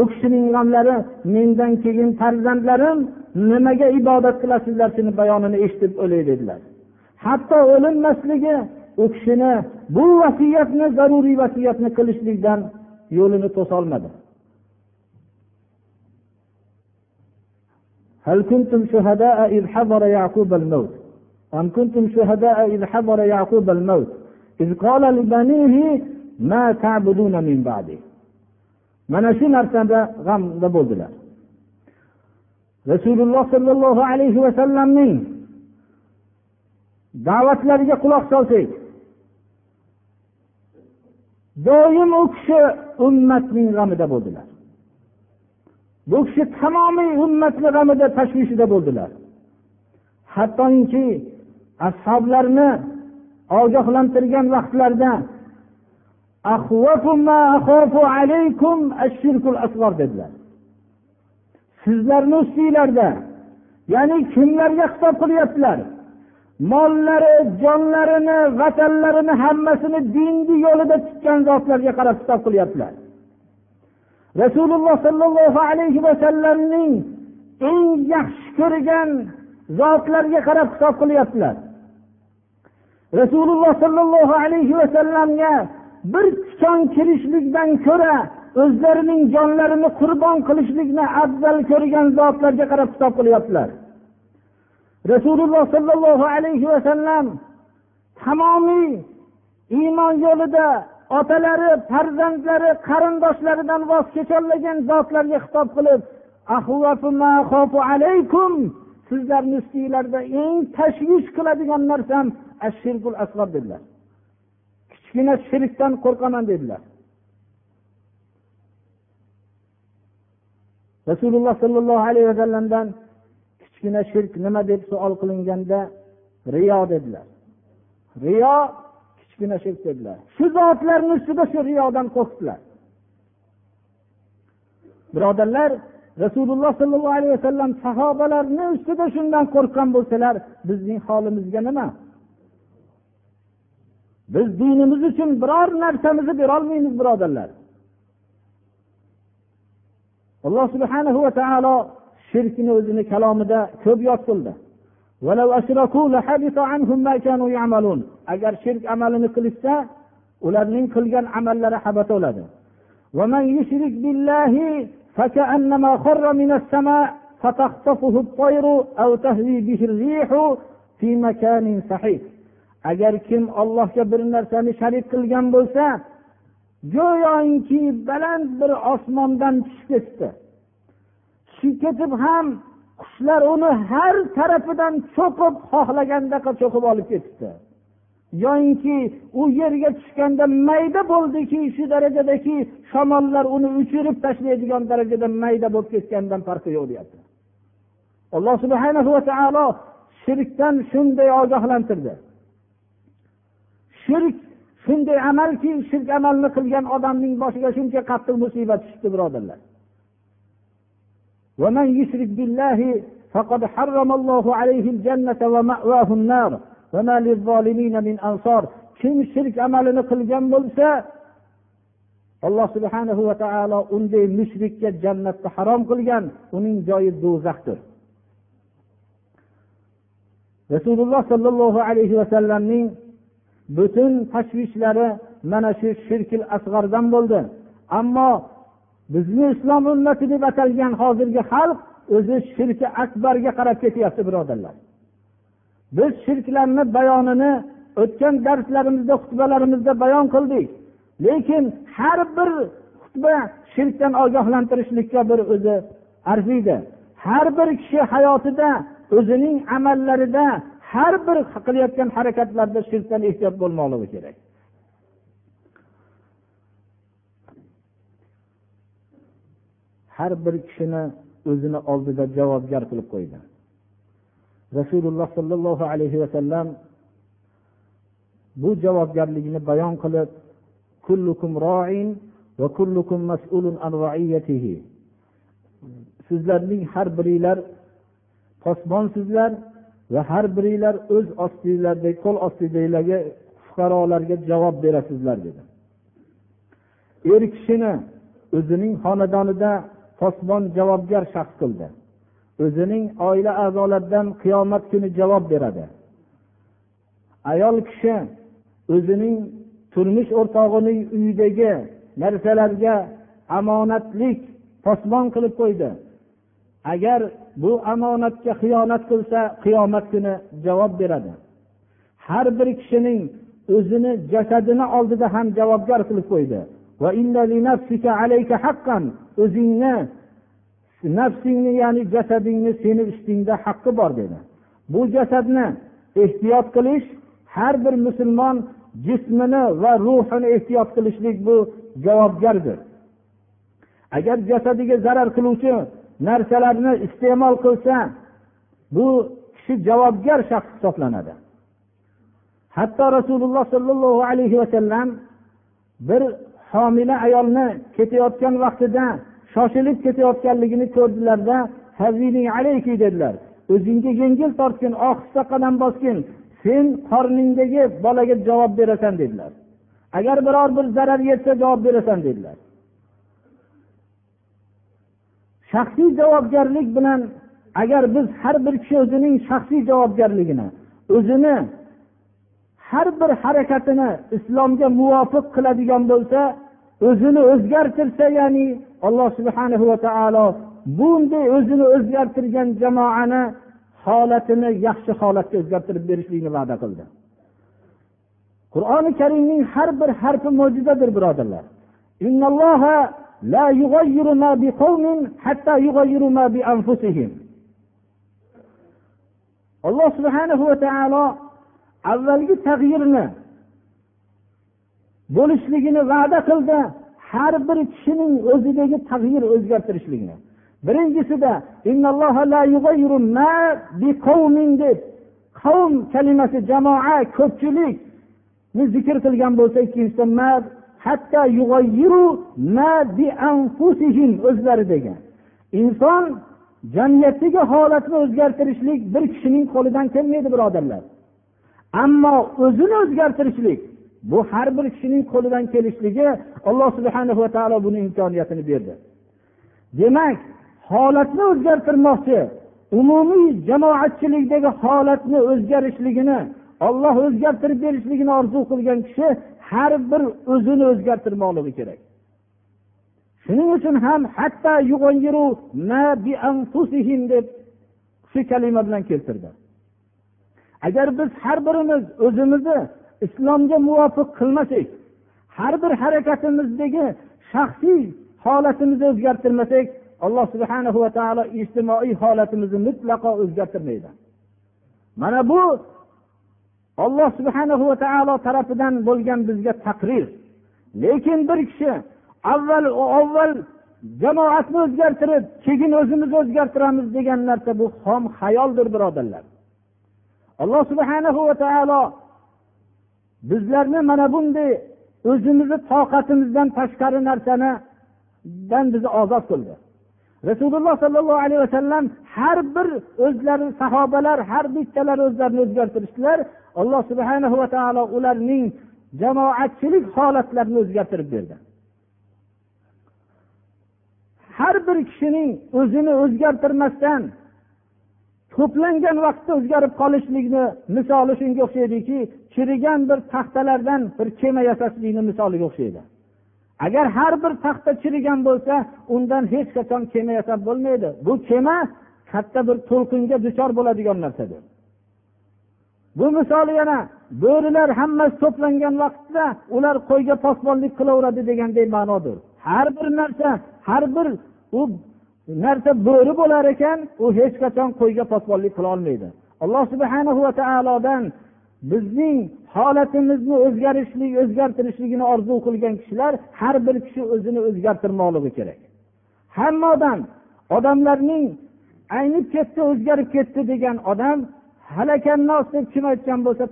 u kishining g'amlari mendan keyin farzandlarim nimaga ibodat qilasizlar shuni bayonini eshitib o'lay dedilar hatto o'linmasligi u kishini bu vasiyatni zaruriy vasiyatni qilishlikdan yo'lini to'solmadi هل كنتم شهداء إذ حضر يعقوب الموت أم كنتم شهداء إذ حضر يعقوب الموت إذ قال لبنيه ما تعبدون من بعده mana shu narsada g'amda bo'ldilar rasululloh sollallohu alayhi vasallamning da'vatlariga quloq solsak doim u kishi ummatning g'amida bo'ldilar bu kishi tamomiy ummatni g'amida tashvishida bo'ldilar hattoki ashoblarni ogohlantirgan vaqtlarida dedilar. Sizlarni ustinglarda ya'ni kimlarga xitob qilyaptilar? Mollari jonlarini vatanlarini hammasini dinni yo'lida tutgan zotlarga qarab xitob qilyaptilar. Rasululloh sollallohu alayhi vasallamning eng yaxshi ko'rgan zotlarga qarab xitob qilyaptilar. Rasululloh sollallohu alayhi vasallamga bir tikon kirishlikdan ko'ra o'zlarining jonlarini qurbon qilishlikni afzal ko'rgan zotlarga qarab xitob qilyaptilar. Rasululloh sollallohu alayhi vasallam tamomiy iymon yo'lida otalari farzandlari qarindoshlaridan voz kecholmagan zotlarga xitob qilib sizlarni ustinglarda eng tashvish qiladigan narsam ashirkul asg'ar dedilar. Kichkina shirkdan qo'rqaman dedilar. Rasululloh sollallohu alayhi vasallamdan kichkina shirk nima deb savol qilinganda riyo dedilar. Riyo kichkina shirk dedilar. Shu zotlarni ustida shu riyodan qo'rqdilar. Birodarlar rasululloh sollallohu alayhi vasallam sahobalarni ustida shundan qo'rqqan bo'lsalar bizning holimizga nima? biz dinimiz uchun biror narsamizni berolmaymiz birodarlar alloh subhanahu va taolo shirkni o'zini kalomida ko'p yod qildi agar shirk amalini qilishsa ularning qilgan amallari habat bo'ladi فكأنما خر من السماء فتخطفه الطير أو تهوي به الريح في مكان صحيح agar kim ollohga bir narsani sharik qilgan bo'lsa go'yoki baland bir osmondan tushib ketdi tushib ketib ham qushlar uni har tarafidan cho'qib xohlagandaqa cho'qib olib ketibdi. Yoyinki u yerga tushganda mayda bo'ldiki shu darajadaki shamollar uni uchirib tashlaydigan darajada mayda bo'lib ketgandan farqi yo'q deyapti. Alloh subhana va taolo shirkdan shunday ogohlantirdi. shirk shunday amalki shirk amalni qilgan odamning boshiga shuncha qattiq musibat tushibdi birodarlar ومن يشرك بالله فقد حرم الله عليه الجنة ومأواه النار وما للظالمين من أنصار kim shirk amalini qilgan bo'lsa alloh subhanahu va taolo unday mushrikka jannatni harom qilgan uning joyi do'zaxdir rasululloh sollallohu alayhi vasallamning butun tashvishlari mana shu shirkil asg'ardan bo'ldi. Ammo bizni islom ummati deb atalgan hozirgi xalq o'zi shirki akbarga qarab ketyapti birodarlar. Biz shirklarni bayonini o'tgan darslarimizda xutbalarimizda bayon qildik. Lekin har bir xutba shirkdan ogohlantirishlikka bir o'zi arziydi. Har bir kishi hayotida o'zining amallarida har bir qilayotgan harakatlarda shirkdan ehtiyot bo'lmoqligi kerak. Har bir kishini o'zini oldida javobgar qilib qo'ydi. Rasululloh sollallohu alayhi vasallam bu javobgarligini bayon qilib kullukum roin va kullukum mas'ulun an raiyatihi. Sizlarning har biringlar posbonsizlar va har biringlar o'z ostinglardagi qo'l ostingdagilarga fuqarolarga javob berasizlar dedi. Er kishini o'zining xonadonida posbon javobgar shaxs qildi. O'zining oila a'zolaridan qiyomat kuni javob beradi. Ayol kishi o'zining turmush o'rtog'ining uyidagi narsalarga omonatlik posbon qilib qo'ydi. Agar bu omonatga xiyonat qilsa qiyomat kuni javob beradi. Har bir kishining o'zini jasadini oldida ham javobgar qilib qo'ydi. O'zingni nafsingni ya'ni jasadingni seni ustingda haqqi bor dedi. Bu jasadni ehtiyot qilish har bir musulmon jismini va ruhini ehtiyot qilishlik bu javobgardir. Agar jasadiga zarar qiluvchi narsalarni iste'mol qilsa bu kishi javobgar shaxs hisoblanadi. Hatto rasululloh sollallohu alayhi vasallam bir homila ayolni ketayotgan vaqtida shoshilib ketayotganligini ko'rdilarda dedilar. O'zingga yengil tortgin oh, ohista qadam bosgin sen qorningdagi bolaga javob berasan dedilar. Agar biror bir zarar yetsa javob berasan dedilar. Shaxsiy javobgarlik bilan agar biz har bir kishi o'zining shaxsiy javobgarligini o'zini har bir harakatini islomga muvofiq qiladigan bo'lsa o'zini o'zgartirsa ya'ni alloh subhana va taolo bunday o'zini o'zgartirgan jamoani holatini yaxshi holatga o'zgartirib berishlikni va'da qildi. Qur'oni karimning har bir harfi mo'jizadir birodarlar. Alloh subhanahu va taolo avvalgi tag'yirni bo'lishligini va'da qildi har bir kishining o'zidagi tag'yir o'zgartirishlikni birinchisida deb qavm kalimasi jamoa ko'pchilikni zikr qilgan bo'lsa ikkinchisida o'zlari degan. Inson jamiyatdagi holatni o'zgartirishlik bir kishining qo'lidan kelmaydi birodarlar. Ammo o'zini o'zgartirishlik bu har bir kishining qo'lidan kelishligi alloh subhana va taolo buni imkoniyatini berdi. Demak holatni o'zgartirmoqchi umumiy jamoatchilikdagi holatni o'zgarishligini olloh o'zgartirib berishligini orzu qilgan kishi har bir o'zini o'zgartirmoqligi kerak. Shuning uchun ham hatto deb shu kalima bilan keltirdi. Agar biz har birimiz o'zimizni islomga muvofiq qilmasak har bir harakatimizdagi shaxsiy holatimizni o'zgartirmasak alloh subhana va taolo ijtimoiy holatimizni mutlaqo o'zgartirmaydi. Mana bu alloh subhana va taolo tarafidan bo'lgan bizga taqrir. Lekin bir kishi avval avval jamoatni o'zgartirib keyin o'zimiz o'zgartiramiz degan narsa bu xom xayoldir birodarlar. Alloh subhana va taolo bizlarni mana bunday o'zimizni toqatimizdan tashqari narsanidan bizni ozod qildi. Rasululloh sollallohu alayhi vasallam har bir o'zlari sahobalar har bittalari o'zlarini o'zgartirishdilar. Alloh subhana va taolo ularning jamoatchilik holatlarini o'zgartirib berdi. Har bir kishining o'zini o'zgartirmasdan to'plangan vaqtda o'zgarib qolishlikni misoli shunga o'xshaydiki chirigan bir taxtalardan bir kema yasashlikni misoliga o'xshaydi. Agar har bir taxta chirigan bo'lsa undan hech qachon kema yasab bo'lmaydi. Bu kema katta bir to'lqinga duchor bo'ladigan narsadir. Bu misoli yana bo'rilar hammasi to'plangan vaqtda ular qo'yga posbonlik qilaveradi degandek ma'nodir. Har bir narsa har bir u narsa bo'ri bo'lar ekan u hech qachon qo'yga posbonlik qila olmaydi. Alloh subhana va taolodan bizning holatimizni o'zgarishlik o'zgartirishligini orzu qilgan kishilar har bir kishi o'zini o'zgartirmoqligi kerak. Hamma odam odamlarning aynib ketdi o'zgarib ketdi degan odam halakannos deb kim aytgan bo'lsa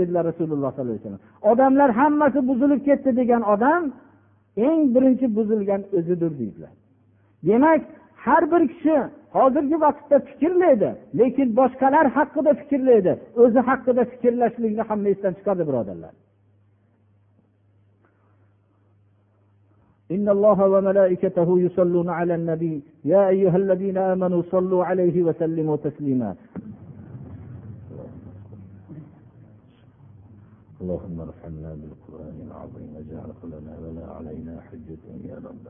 dedilar rasululloh sollallohu alayhi vasallam. Odamlar hammasi buzilib ketdi degan odam eng birinchi buzilgan o'zidir deydilar. Demak har bir kishi hozirgi vaqtda fikrlaydi lekin boshqalar haqida fikrlaydi o'zi haqida fikrlashlikni hamma esdan chiqardi birodarlar إن الله وملائكته يصلون على النبي يا أيها الذين آمنوا صلوا عليه وسلموا تسليما اللهم ارحمنا بالقرآن العظيم اجعل لنا ولا علينا حجة يا رب